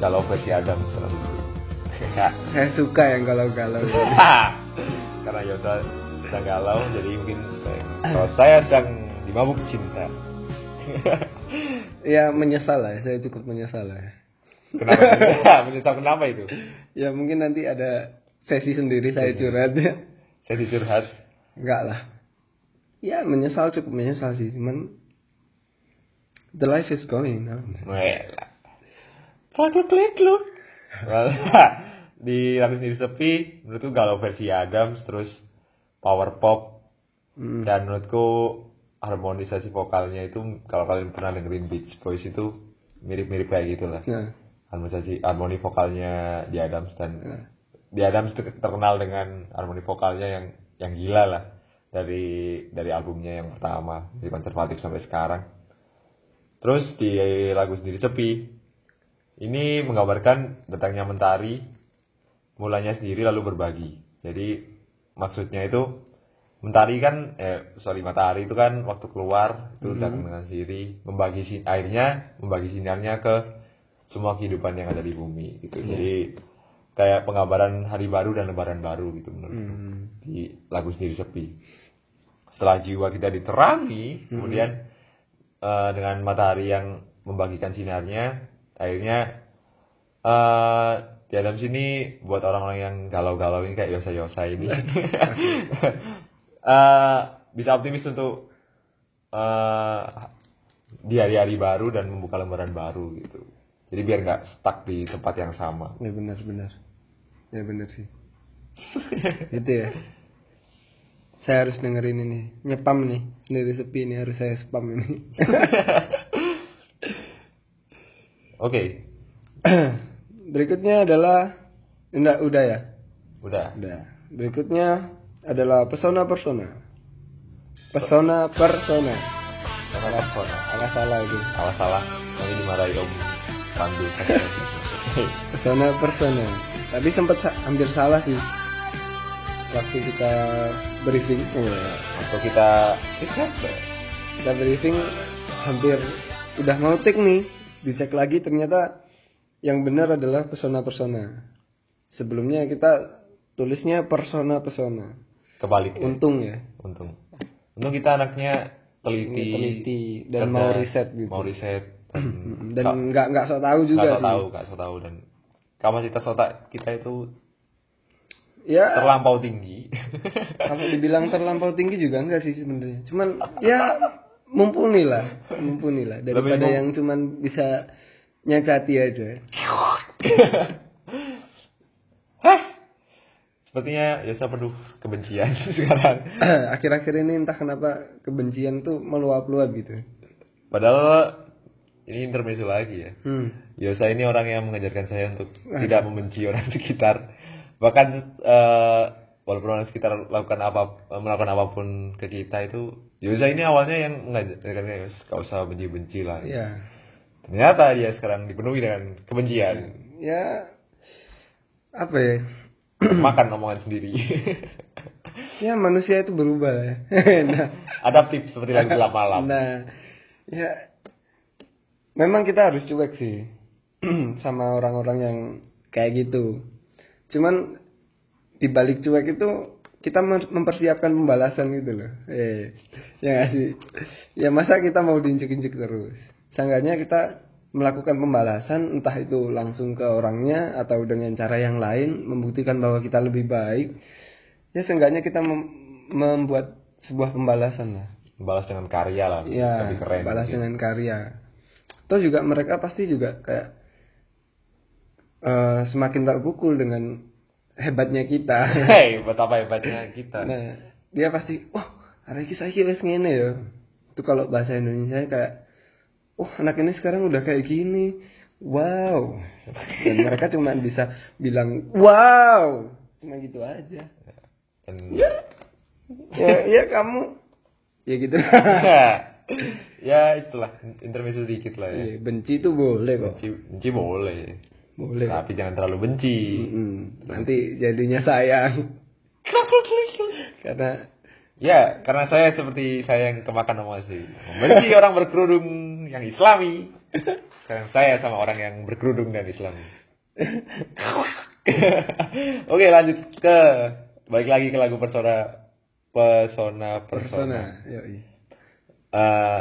galau versi Adam sekarang Saya suka yang galau-galau. karena Yota sedang galau jadi mungkin saya, kalau saya sedang dimabuk cinta ya menyesal lah. ya. Saya cukup menyesal lah. ya. kenapa menyesal kenapa itu Ya mungkin nanti ada sesi sendiri saya curhat ya. saya dicurhat Enggak lah. Ya menyesal cukup menyesal sih. Cuman the life is going on. Wela. Pakai klik lu. di lagu sendiri sepi, menurutku galau versi Adams, terus power pop, Hmm. dan menurutku harmonisasi vokalnya itu kalau kalian pernah dengerin Beach Boys itu mirip-mirip kayak gitu lah. Nah, Harmonisasi harmoni vokalnya di Adams dan di Adams itu terkenal dengan harmoni vokalnya yang yang gila lah dari dari albumnya yang pertama dari konservatif sampai sekarang. Terus di lagu sendiri sepi ini menggambarkan datangnya mentari mulanya sendiri lalu berbagi. Jadi maksudnya itu mentari kan eh sorry matahari itu kan waktu keluar itu datang dengan sendiri membagi si airnya membagi sinarnya ke semua kehidupan yang ada di bumi gitu. Jadi kayak penggambaran hari baru dan lebaran baru gitu menurutku. Di lagu sendiri sepi. Setelah jiwa kita diterangi, kemudian eh, dengan matahari yang membagikan sinarnya, akhirnya eh di dalam sini buat orang-orang yang galau-galau ini kayak Yosa-Yosa ini eh, bisa optimis untuk eh di hari-hari baru dan membuka lembaran baru gitu. Jadi biar nggak stuck di tempat yang sama. ya benar-benar. Ya benar sih. gitu ya. Saya harus dengerin ini. Nyepam nih. Sendiri sepi ini harus saya spam ini. Oke, Berikutnya adalah enggak udah ya? udah. Udah. Berikutnya adalah pesona persona. Pesona persona. Salah salah. Salah salah itu. Salah salah. Nanti dimarahi Om Pandu. Pesona persona. Tadi sempat hampir salah sih. Waktu kita briefing. Wah. Atau kita riset. kita briefing hampir udah mau take nih dicek lagi ternyata yang benar adalah persona persona sebelumnya kita tulisnya persona persona Kebalik. ya. untung ya Untung. Untung kita anaknya teliti. Ini teliti dan mau riset gitu. Mau riset. Dan dan nggak nggak so tahu juga nggak so sih tahu, nggak so tahu dan kapasitas otak kita itu ya terlampau tinggi. kalau dibilang terlampau tinggi juga enggak sih sebenarnya cuman ya mumpuni lah mumpuni lah daripada yang cuman bisa nyacati aja Sepertinya Yosa penuh kebencian sekarang. Akhir-akhir ini entah kenapa kebencian tuh meluap-luap gitu. Padahal ini intermezzo lagi ya. Hmm. Yosa ini orang yang mengajarkan saya untuk tidak membenci orang sekitar. Bahkan eh, walaupun orang sekitar lakukan apa melakukan apa pun ke kita itu, Yosa ini awalnya yang mengajarkan gak usah benci-benci lah. Ya. Ternyata dia sekarang dipenuhi dengan kebencian. Ya apa ya? Makan omongan sendiri. Ya manusia itu berubah ya. nah, Adaptif seperti lagu gelap malam. Nah, ya memang kita harus cuek sih sama orang-orang yang kayak gitu. Cuman di balik cuek itu kita mem- mempersiapkan pembalasan gitu loh. Eh, ya sih. Ya masa kita mau diinjek-injek terus. Seenggaknya kita melakukan pembalasan entah itu langsung ke orangnya atau dengan cara yang lain membuktikan bahwa kita lebih baik. Ya seenggaknya kita mem- membuat sebuah pembalasan lah. Balas dengan karya lah. Iya, Lebih keren. balas mungkin. dengan karya. Atau juga mereka pasti juga kayak eh, semakin terpukul dengan hebatnya kita. Hei, betapa hebatnya kita. nah, dia pasti, wah, hari ini saya ngene ya. Itu kalau bahasa Indonesia kayak, wah anak ini sekarang udah kayak gini. Wow. Dan mereka cuma bisa bilang, wow. Cuma gitu aja. Dan- Ya, ya, ya kamu. Ya gitu. ya itulah intermezzo sedikit lah ya. Iya, benci itu boleh kok. Benci, benci boleh. Boleh. Tapi jangan terlalu benci. Mm, nanti jadinya sayang. Karena Ya, karena saya seperti saya yang kemakan sih. Membenci orang berkerudung yang islami. Sekarang saya sama orang yang berkerudung dan islami. Oke, lanjut ke balik lagi ke lagu persona pesona persona. persona, yoi. Eh,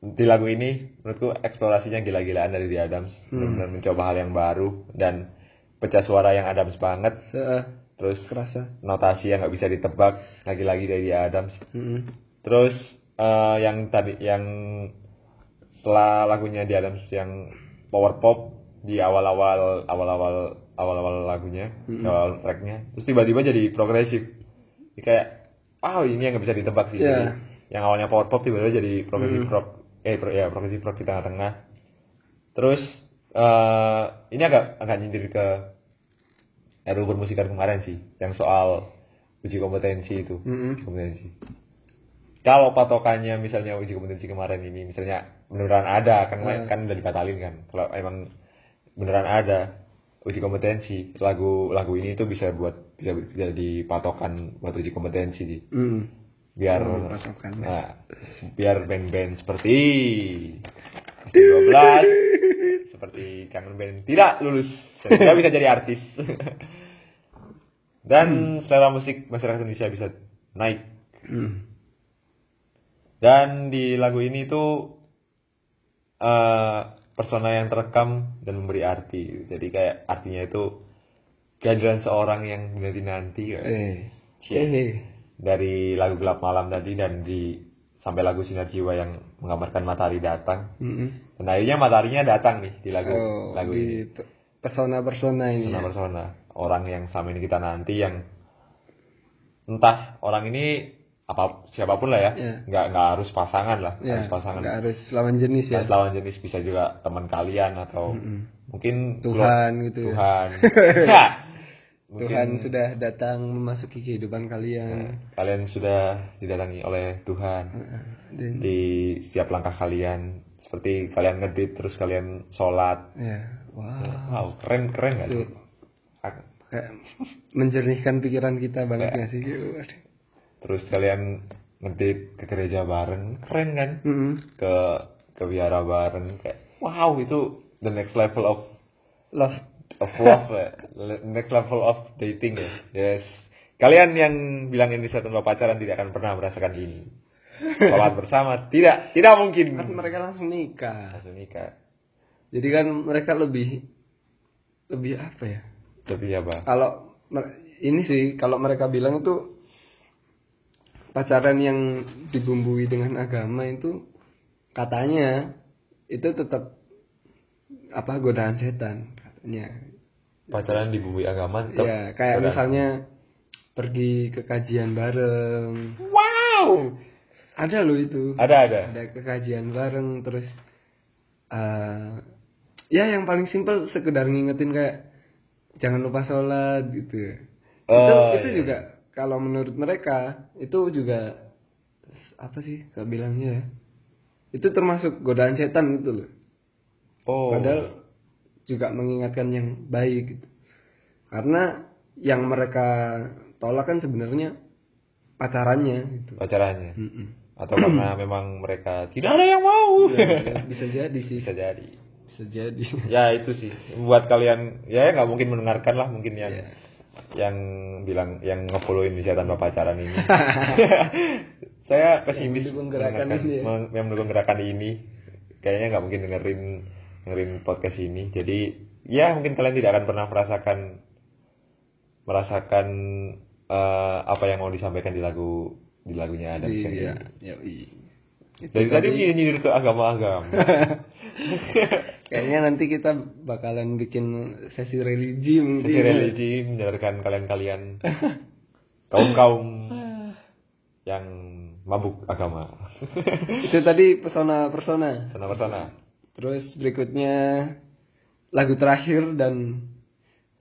di lagu ini menurutku eksplorasinya gila-gilaan dari The Adams. Benar-benar mencoba hal yang baru dan pecah suara yang Adams banget. Se- Terus kerasa. notasi yang nggak bisa ditebak lagi-lagi dari The Adams. Mm-mm. Terus eh, yang tadi yang setelah lagunya The Adams yang power pop di awal-awal awal-awal awal-awal lagunya, awal tracknya, terus tiba-tiba jadi progresif. Jadi kayak, oh ini yang nggak bisa ditebak sih. Jadi, yang awalnya power pop tiba-tiba jadi progresif rock, eh pro- ya progresif rock di tengah-tengah. Terus eh ini agak agak nyindir ke RU permusikan kemarin sih, yang soal uji kompetensi itu, Mm-mm. uji kompetensi. Kalau patokannya misalnya uji kompetensi kemarin ini misalnya beneran ada kan kan udah dibatalin kan. Kalau emang beneran ada uji kompetensi, lagu lagu ini tuh bisa buat bisa jadi patokan buat uji kompetensi sih. Mm. Biar Oh, patokan. nah, biar band-band seperti 12 seperti kangen band tidak lulus tidak bisa jadi artis. Dan selera musik masyarakat Indonesia bisa naik Mm. dan di lagu ini tuh eh persona yang terekam dan memberi arti. Jadi kayak artinya itu kehadiran seorang yang nanti nanti Eh. Eh. dari lagu gelap malam tadi dan di sampai lagu sinar jiwa yang menggambarkan matahari datang. Mm-mm. Dan akhirnya mataharinya datang nih di lagu Oh, lagu ini. di pe- persona-persona ini. Persona ya. persona orang yang sama ini kita nanti yang entah orang ini apa siapa pun lah ya, Iya. nggak nggak harus pasangan lah, nggak Ya, harus pasangan. nggak harus lawan jenis ya. Mas lawan jenis bisa juga teman kalian atau mungkin Tuhan keluar- gitu ya. Tuhan. Ya. Mungkin Tuhan sudah datang memasuki kehidupan kalian. kalian sudah didatangi oleh Tuhan Dan, di setiap langkah kalian. Seperti kalian ngedit terus kalian sholat. ya, wow. Wow, keren keren gak sih? Menjernihkan pikiran kita banget nggak sih? Terus kalian ngedit ke gereja bareng, keren kan? Mm-mm. Ke ke wihara bareng, kayak wow itu the next level of Love. of love ya. Next level of dating ya yes kalian yang bilang Indonesia tanpa pacaran tidak akan pernah merasakan ini sholat bersama tidak tidak mungkin Kan mereka langsung nikah. langsung nikah Jadi kan mereka lebih lebih apa ya? tapi apa Kalau ini sih kalau mereka bilang itu pacaran yang dibumbui dengan agama itu katanya itu tetap apa godaan setan katanya. pacaran dibumbui agama tetap Ya, kayak godaan. misalnya pergi ke kajian bareng Wow. ada loh itu Ada ada. ada kekajian bareng terus eh ya yang paling simpel sekedar ngingetin kayak jangan lupa sholat gitu itu Oh, itu iya. juga kalau menurut mereka itu juga apa sih kak bilangnya ya itu termasuk godaan setan gitu loh Oh. padahal juga mengingatkan yang baik gitu karena yang mereka tolak kan sebenarnya pacarannya gitu pacarannya. Mm-mm. Atau karena memang mereka tidak ada yang mau. Ya, bisa jadi sih Bisa jadi. bisa jadi Ya itu sih. Buat kalian ya nggak mungkin mendengarkan lah mungkin yang Iya. Yang bilang yang ngefollow Indonesia tanpa pacaran ini. Saya pesimis Yang mendukung gerakan ini ya. yang mendukung gerakan ini. Kayaknya nggak mungkin dengerin dengerin podcast ini. Jadi ya mungkin kalian tidak akan pernah merasakan merasakan eh, apa yang mau disampaikan di lagu di lagunya Adam Iya, ya, Itu Dari tadi nyindir ke agama-agama. Kayaknya nanti kita bakalan bikin sesi religi mungkin. Sisi religi menyadarkan kalian-kalian kaum-kaum yang mabuk agama. Itu tadi pesona-persona. Persona-persona. Terus berikutnya lagu terakhir dan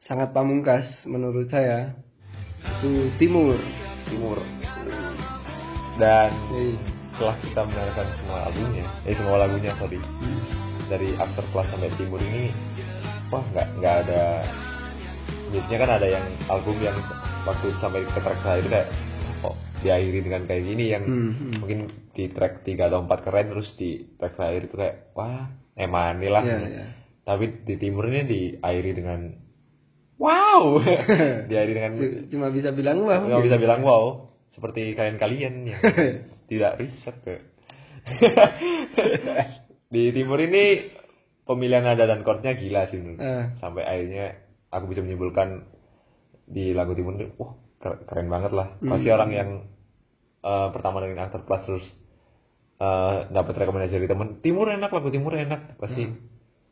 sangat pamungkas menurut saya itu Timur. Timur. Dan Yoi. setelah kita mendengarkan semua albumnya, eh semua lagunya sorry, dari After Class sampai Timur ini, wah nggak nggak ada. Biasanya kan ada yang album yang waktu sampai ke track terakhir kayak kok diakhiri dengan kayak gini yang Hmm, hmm. mungkin di track 3 atau 4 keren terus di track terakhir itu kayak wah emani lah. Iya, iya. Tapi di Timur ini diakhiri dengan wow, diakhiri dengan Cuma bisa bilang wah. nggak bisa bilang wow seperti kalian-kalian yang tidak riset ke di timur ini pemilihan nada dan chordnya gila sih menurut. Eh. sampai akhirnya aku bisa menyimpulkan di lagu timur ini wah ker- keren banget lah pasti orang yang eh, pertama dengan aktor plus terus eh, dapat rekomendasi dari temen timur enak lagu timur enak pasti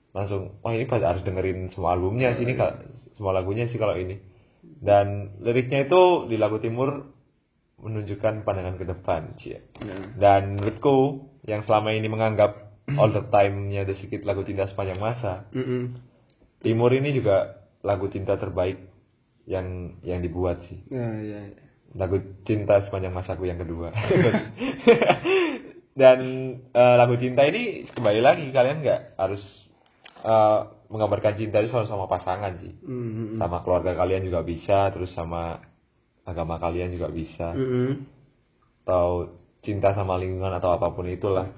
langsung wah ini pas harus dengerin semua albumnya sih ini Kak. semua lagunya sih kalau ini dan liriknya itu di lagu timur menunjukkan pandangan ke depan sih Nah. dan menurutku yang selama ini menganggap all the time-nya The Secret lagu cinta sepanjang masa Mm-mm. Timur ini juga lagu cinta terbaik yang yang dibuat sih Ya, ya, ya. lagu cinta sepanjang masaku yang kedua dan eh, lagu cinta ini kembali lagi kalian nggak harus eh, menggambarkan cinta itu selalu sama pasangan sih Mm-mm. sama keluarga kalian juga bisa terus sama agama kalian juga bisa Mm-mm. atau cinta sama lingkungan atau apa pun itulah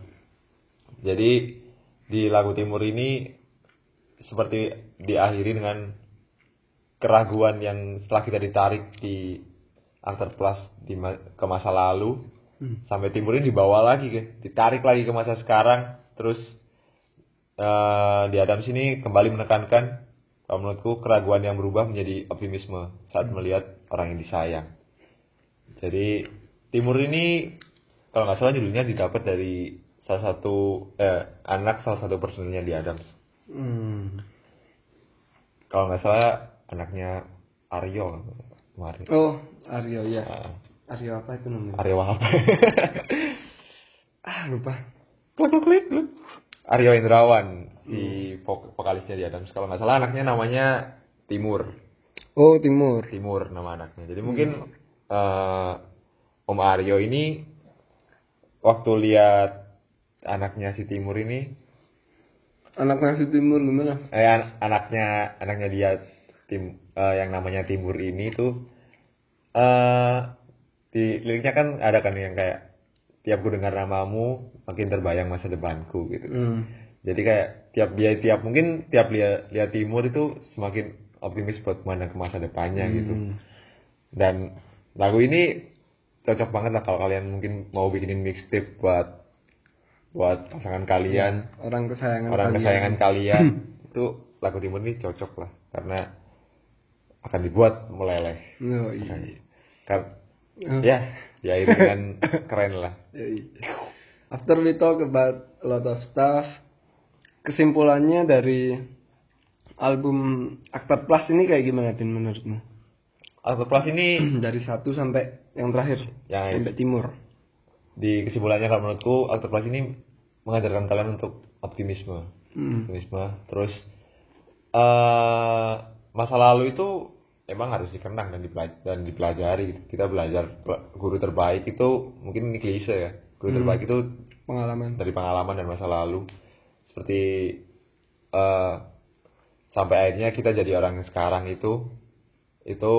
jadi di lagu timur ini seperti diakhiri dengan keraguan yang setelah kita ditarik di After Plus di ma- ke masa lalu Hmm. sampai timur ini dibawa lagi ke ditarik lagi ke masa sekarang terus eh, di Adam sini kembali menekankan kalau menurutku keraguan yang berubah menjadi optimisme saat melihat orang yang disayang jadi timur ini kalau nggak salah judulnya didapat dari salah satu eh, anak salah satu personilnya di Adams Hmm. kalau nggak salah anaknya Aryo kemarin Oh, Aryo ya. Ah, Aryo apa itu namanya? Aryo Wahab Ah, lupa. klik klik klik. Aryo Indrawan si vok- vokalisnya di Adams kalau nggak salah anaknya namanya Timur Oh, Timur. Timur nama anaknya jadi mungkin eh, Om Aryo ini waktu lihat anaknya si Timur ini Anak nasi Timur gimana? eh an- anaknya anaknya dia tim eh, yang namanya Timur ini tuh eh di liriknya kan ada kan yang kayak tiap ku dengar namamu makin terbayang masa depanku gitu Hmm. jadi kayak tiap dia tiap mungkin tiap lihat lihat Timur itu semakin optimis buat memandang ke masa depannya gitu Hmm. dan lagu ini cocok banget lah kalau kalian mungkin mau bikinin mixtape buat buat pasangan kalian Orang kesayangan orang kalian. kesayangan kalian itu lagu timur ini cocok lah karena akan dibuat meleleh Oh, iya. kan Oh. ya ya itu dengan keren lah Iya. After we talk about a lot of stuff, kesimpulannya dari album Aktor Plus ini kayak gimana Din menurutmu? Aktor Plus ini dari satu sampai yang terakhir yang sampai timur. Di kesimpulannya kalau menurutku aktor Plus ini mengajarkan kalian untuk optimisme. Hmm. Optimisme. Terus eh masa lalu itu emang harus dikenang dan dipelajari, dan dipelajari. Kita belajar guru terbaik itu mungkin ini klise ya. Guru terbaik itu Pengalaman. dari pengalaman dan masa lalu seperti eh sampai akhirnya kita jadi orang yang sekarang itu itu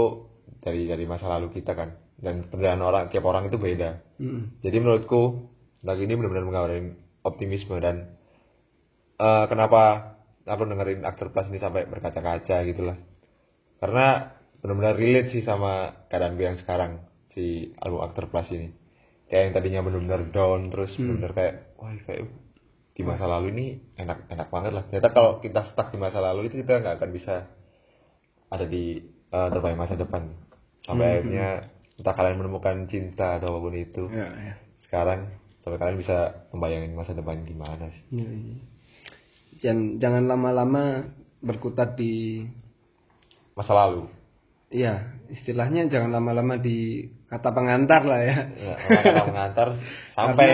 dari dari masa lalu kita kan dan perjalanan orang tiap orang itu beda. Hmm. jadi menurutku lagu ini benar-benar menggambarin optimisme dan eh kenapa aku dengerin aktor plus ini sampai berkaca-kaca gitu lah karena benar-benar relate sih sama keadaan gue yang sekarang si album aktor plus ini. Kayak yang tadinya benar-benar down terus benar-benar kayak wah kayak di masa lalu ini enak enak banget lah. Ternyata kalau kita stuck di masa lalu itu kita nggak akan bisa ada di eh, terbaik masa depan. Sampai akhirnya entah kalian menemukan cinta atau apa pun itu Ya, ya. sekarang sampai kalian bisa membayangin masa depan gimana sih Ya, ya. Jangan, jangan lama-lama berkutat di masa lalu Iya, istilahnya jangan lama-lama di kata pengantar lah ya. ya, kata mengantar sampai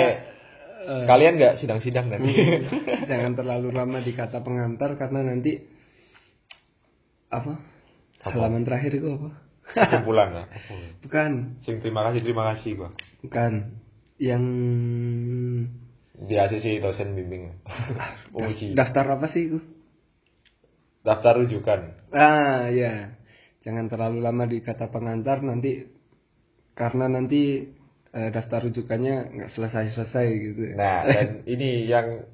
kalian nggak sidang-sidang nanti jangan terlalu lama di kata pengantar karena nanti apa? Halaman terakhir itu apa? Kesimpulan lah Bukan, sing terima kasih terima kasih gua bukan. Yang di ACC dosen bimbing uji daftar apa sih itu? daftar rujukan Ah, ya. Jangan terlalu lama di kata pengantar nanti karena nanti eh, daftar rujukannya nggak selesai-selesai gitu. nah dan ini yang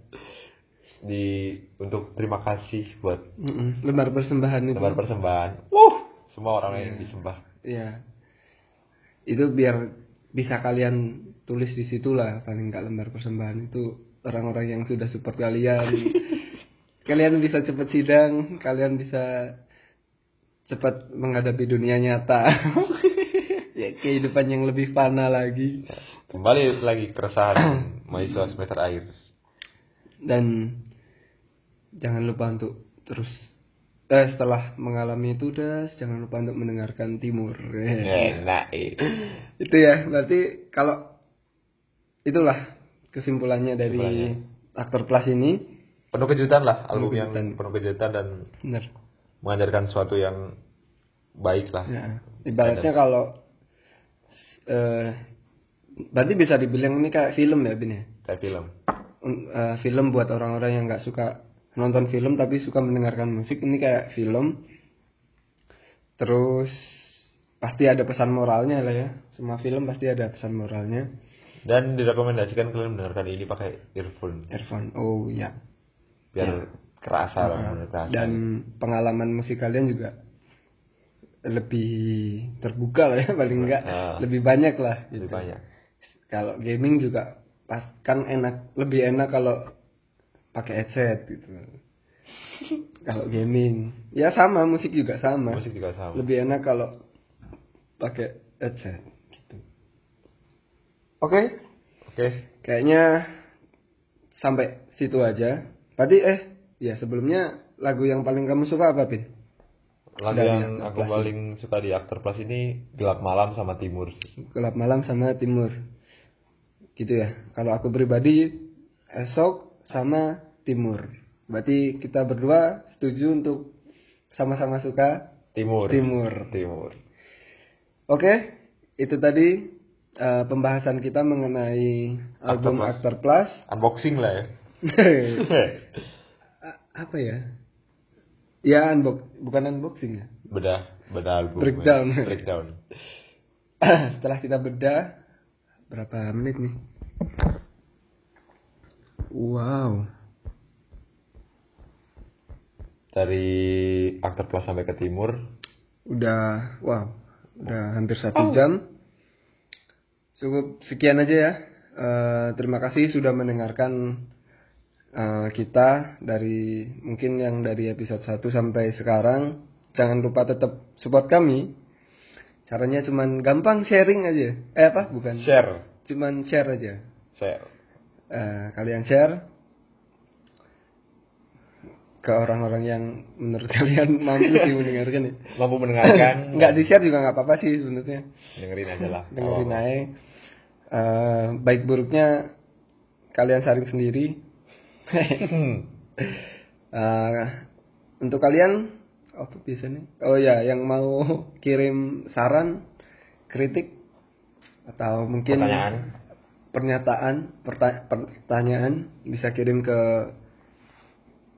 di untuk terima kasih buat Mm-mm, Lembar persembahan itu. lembar persembahan uh semua orang yang disembah Iya. Itu biar bisa kalian tulis di situ lah paling nggak lembar persembahan itu orang-orang yang sudah support kalian. kalian bisa cepat sidang, kalian bisa cepat menghadapi dunia nyata. ya kehidupan yang lebih fana lagi kembali lagi keresahan mahasiswa semester akhir dan jangan lupa untuk terus eh setelah mengalami itu udah jangan lupa untuk mendengarkan timur. enak eh. itu ya berarti kalau itulah kesimpulannya dari Kesimpulannya. aktor plus ini penuh kejutan lah album Penuh yang kejutan. penuh kejutan dan benar mengajarkan sesuatu yang baik lah ya ibaratnya kalau eh berarti bisa dibilang ini kayak film ya bin ya kayak film eh, film buat orang-orang yang nggak suka nonton film tapi suka mendengarkan musik. Ini kayak film. Terus pasti ada pesan moralnya lah ya. Semua film pasti ada pesan moralnya. Dan direkomendasikan kalian mendengarkan ini pakai earphone. Earphone. Oh iya. Biar kerasa lah kerasa dan pengalaman musik kalian juga lebih terbuka lah ya paling enggak. Ah. lebih banyak lah lebih banyak. Kalau gaming juga pas kan enak lebih enak kalau pakai headset gitu. Kalau gaming ya sama musik juga sama. Musik juga sama. Lebih enak kalau pakai headset gitu. Oke? Oke. Kayaknya sampai situ aja. Tadi eh ya sebelumnya lagu yang paling kamu suka apa pin? Lagu Dari yang aku Plus paling suka di aktor plus ini gelap malam sama timur. Gelap malam sama timur. Gitu ya. Kalau aku pribadi esok sama timur. Berarti kita berdua setuju untuk sama-sama suka timur. timur. Timur. Oke itu tadi eh, pembahasan kita mengenai album Plus. Actor Plus. Unboxing lah ya. Apa ya? Ya unbox bukan unboxing ya? Bedah bedah album. Breakdown. breakdown. Setelah kita bedah berapa menit nih wow. Dari aktor plus sampai ke timur. Udah wow. Udah hampir satu jam. Cukup sekian aja ya. Eh, terima kasih sudah mendengarkan eh, kita dari mungkin yang dari episode 1 sampai sekarang. Jangan lupa tetap support kami. Caranya cuman gampang sharing aja. Eh apa? Bukan. Share. Cuman share aja. Share Eh, kalian share ke orang-orang yang menurut kalian mampu sih mendengarkan ya. Mampu mendengarkan. Nggak di share juga nggak apa-apa sih sebenarnya. dengerin aja lah. Dengerin Apa-apa. aja. Eh, baik buruknya kalian saring sendiri. Eh, untuk kalian apa biasanya? Oh ya, yang mau kirim saran, kritik atau mungkin Pertanyaan. Pernyataan, perta- pertanyaan bisa kirim ke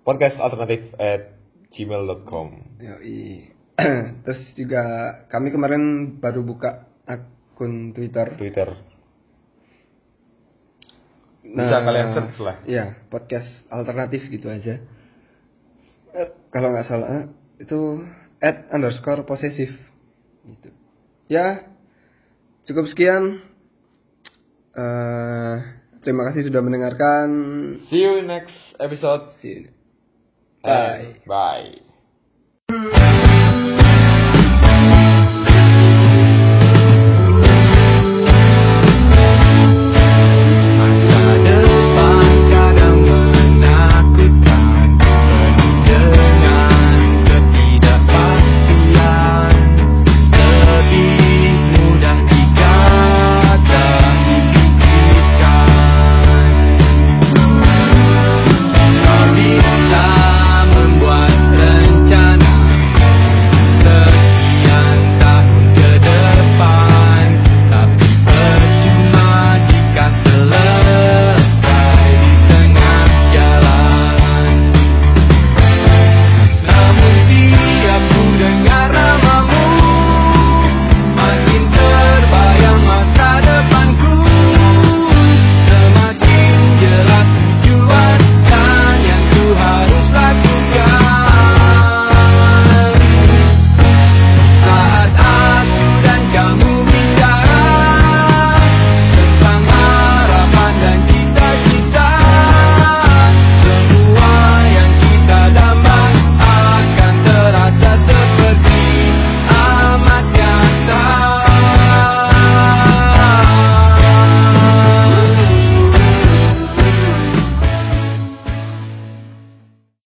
Podcast alternatif at gmail.com. Yoi. Terus juga kami kemarin baru buka akun Twitter. Twitter. Bisa kalian search lah. Iya, podcast alternatif gitu aja. Eh, kalau nggak salah itu at underscore posesif. Gitu. Ya, cukup sekian. Uh, terima kasih sudah mendengarkan. See you in next episode. See you. Bye. Bye.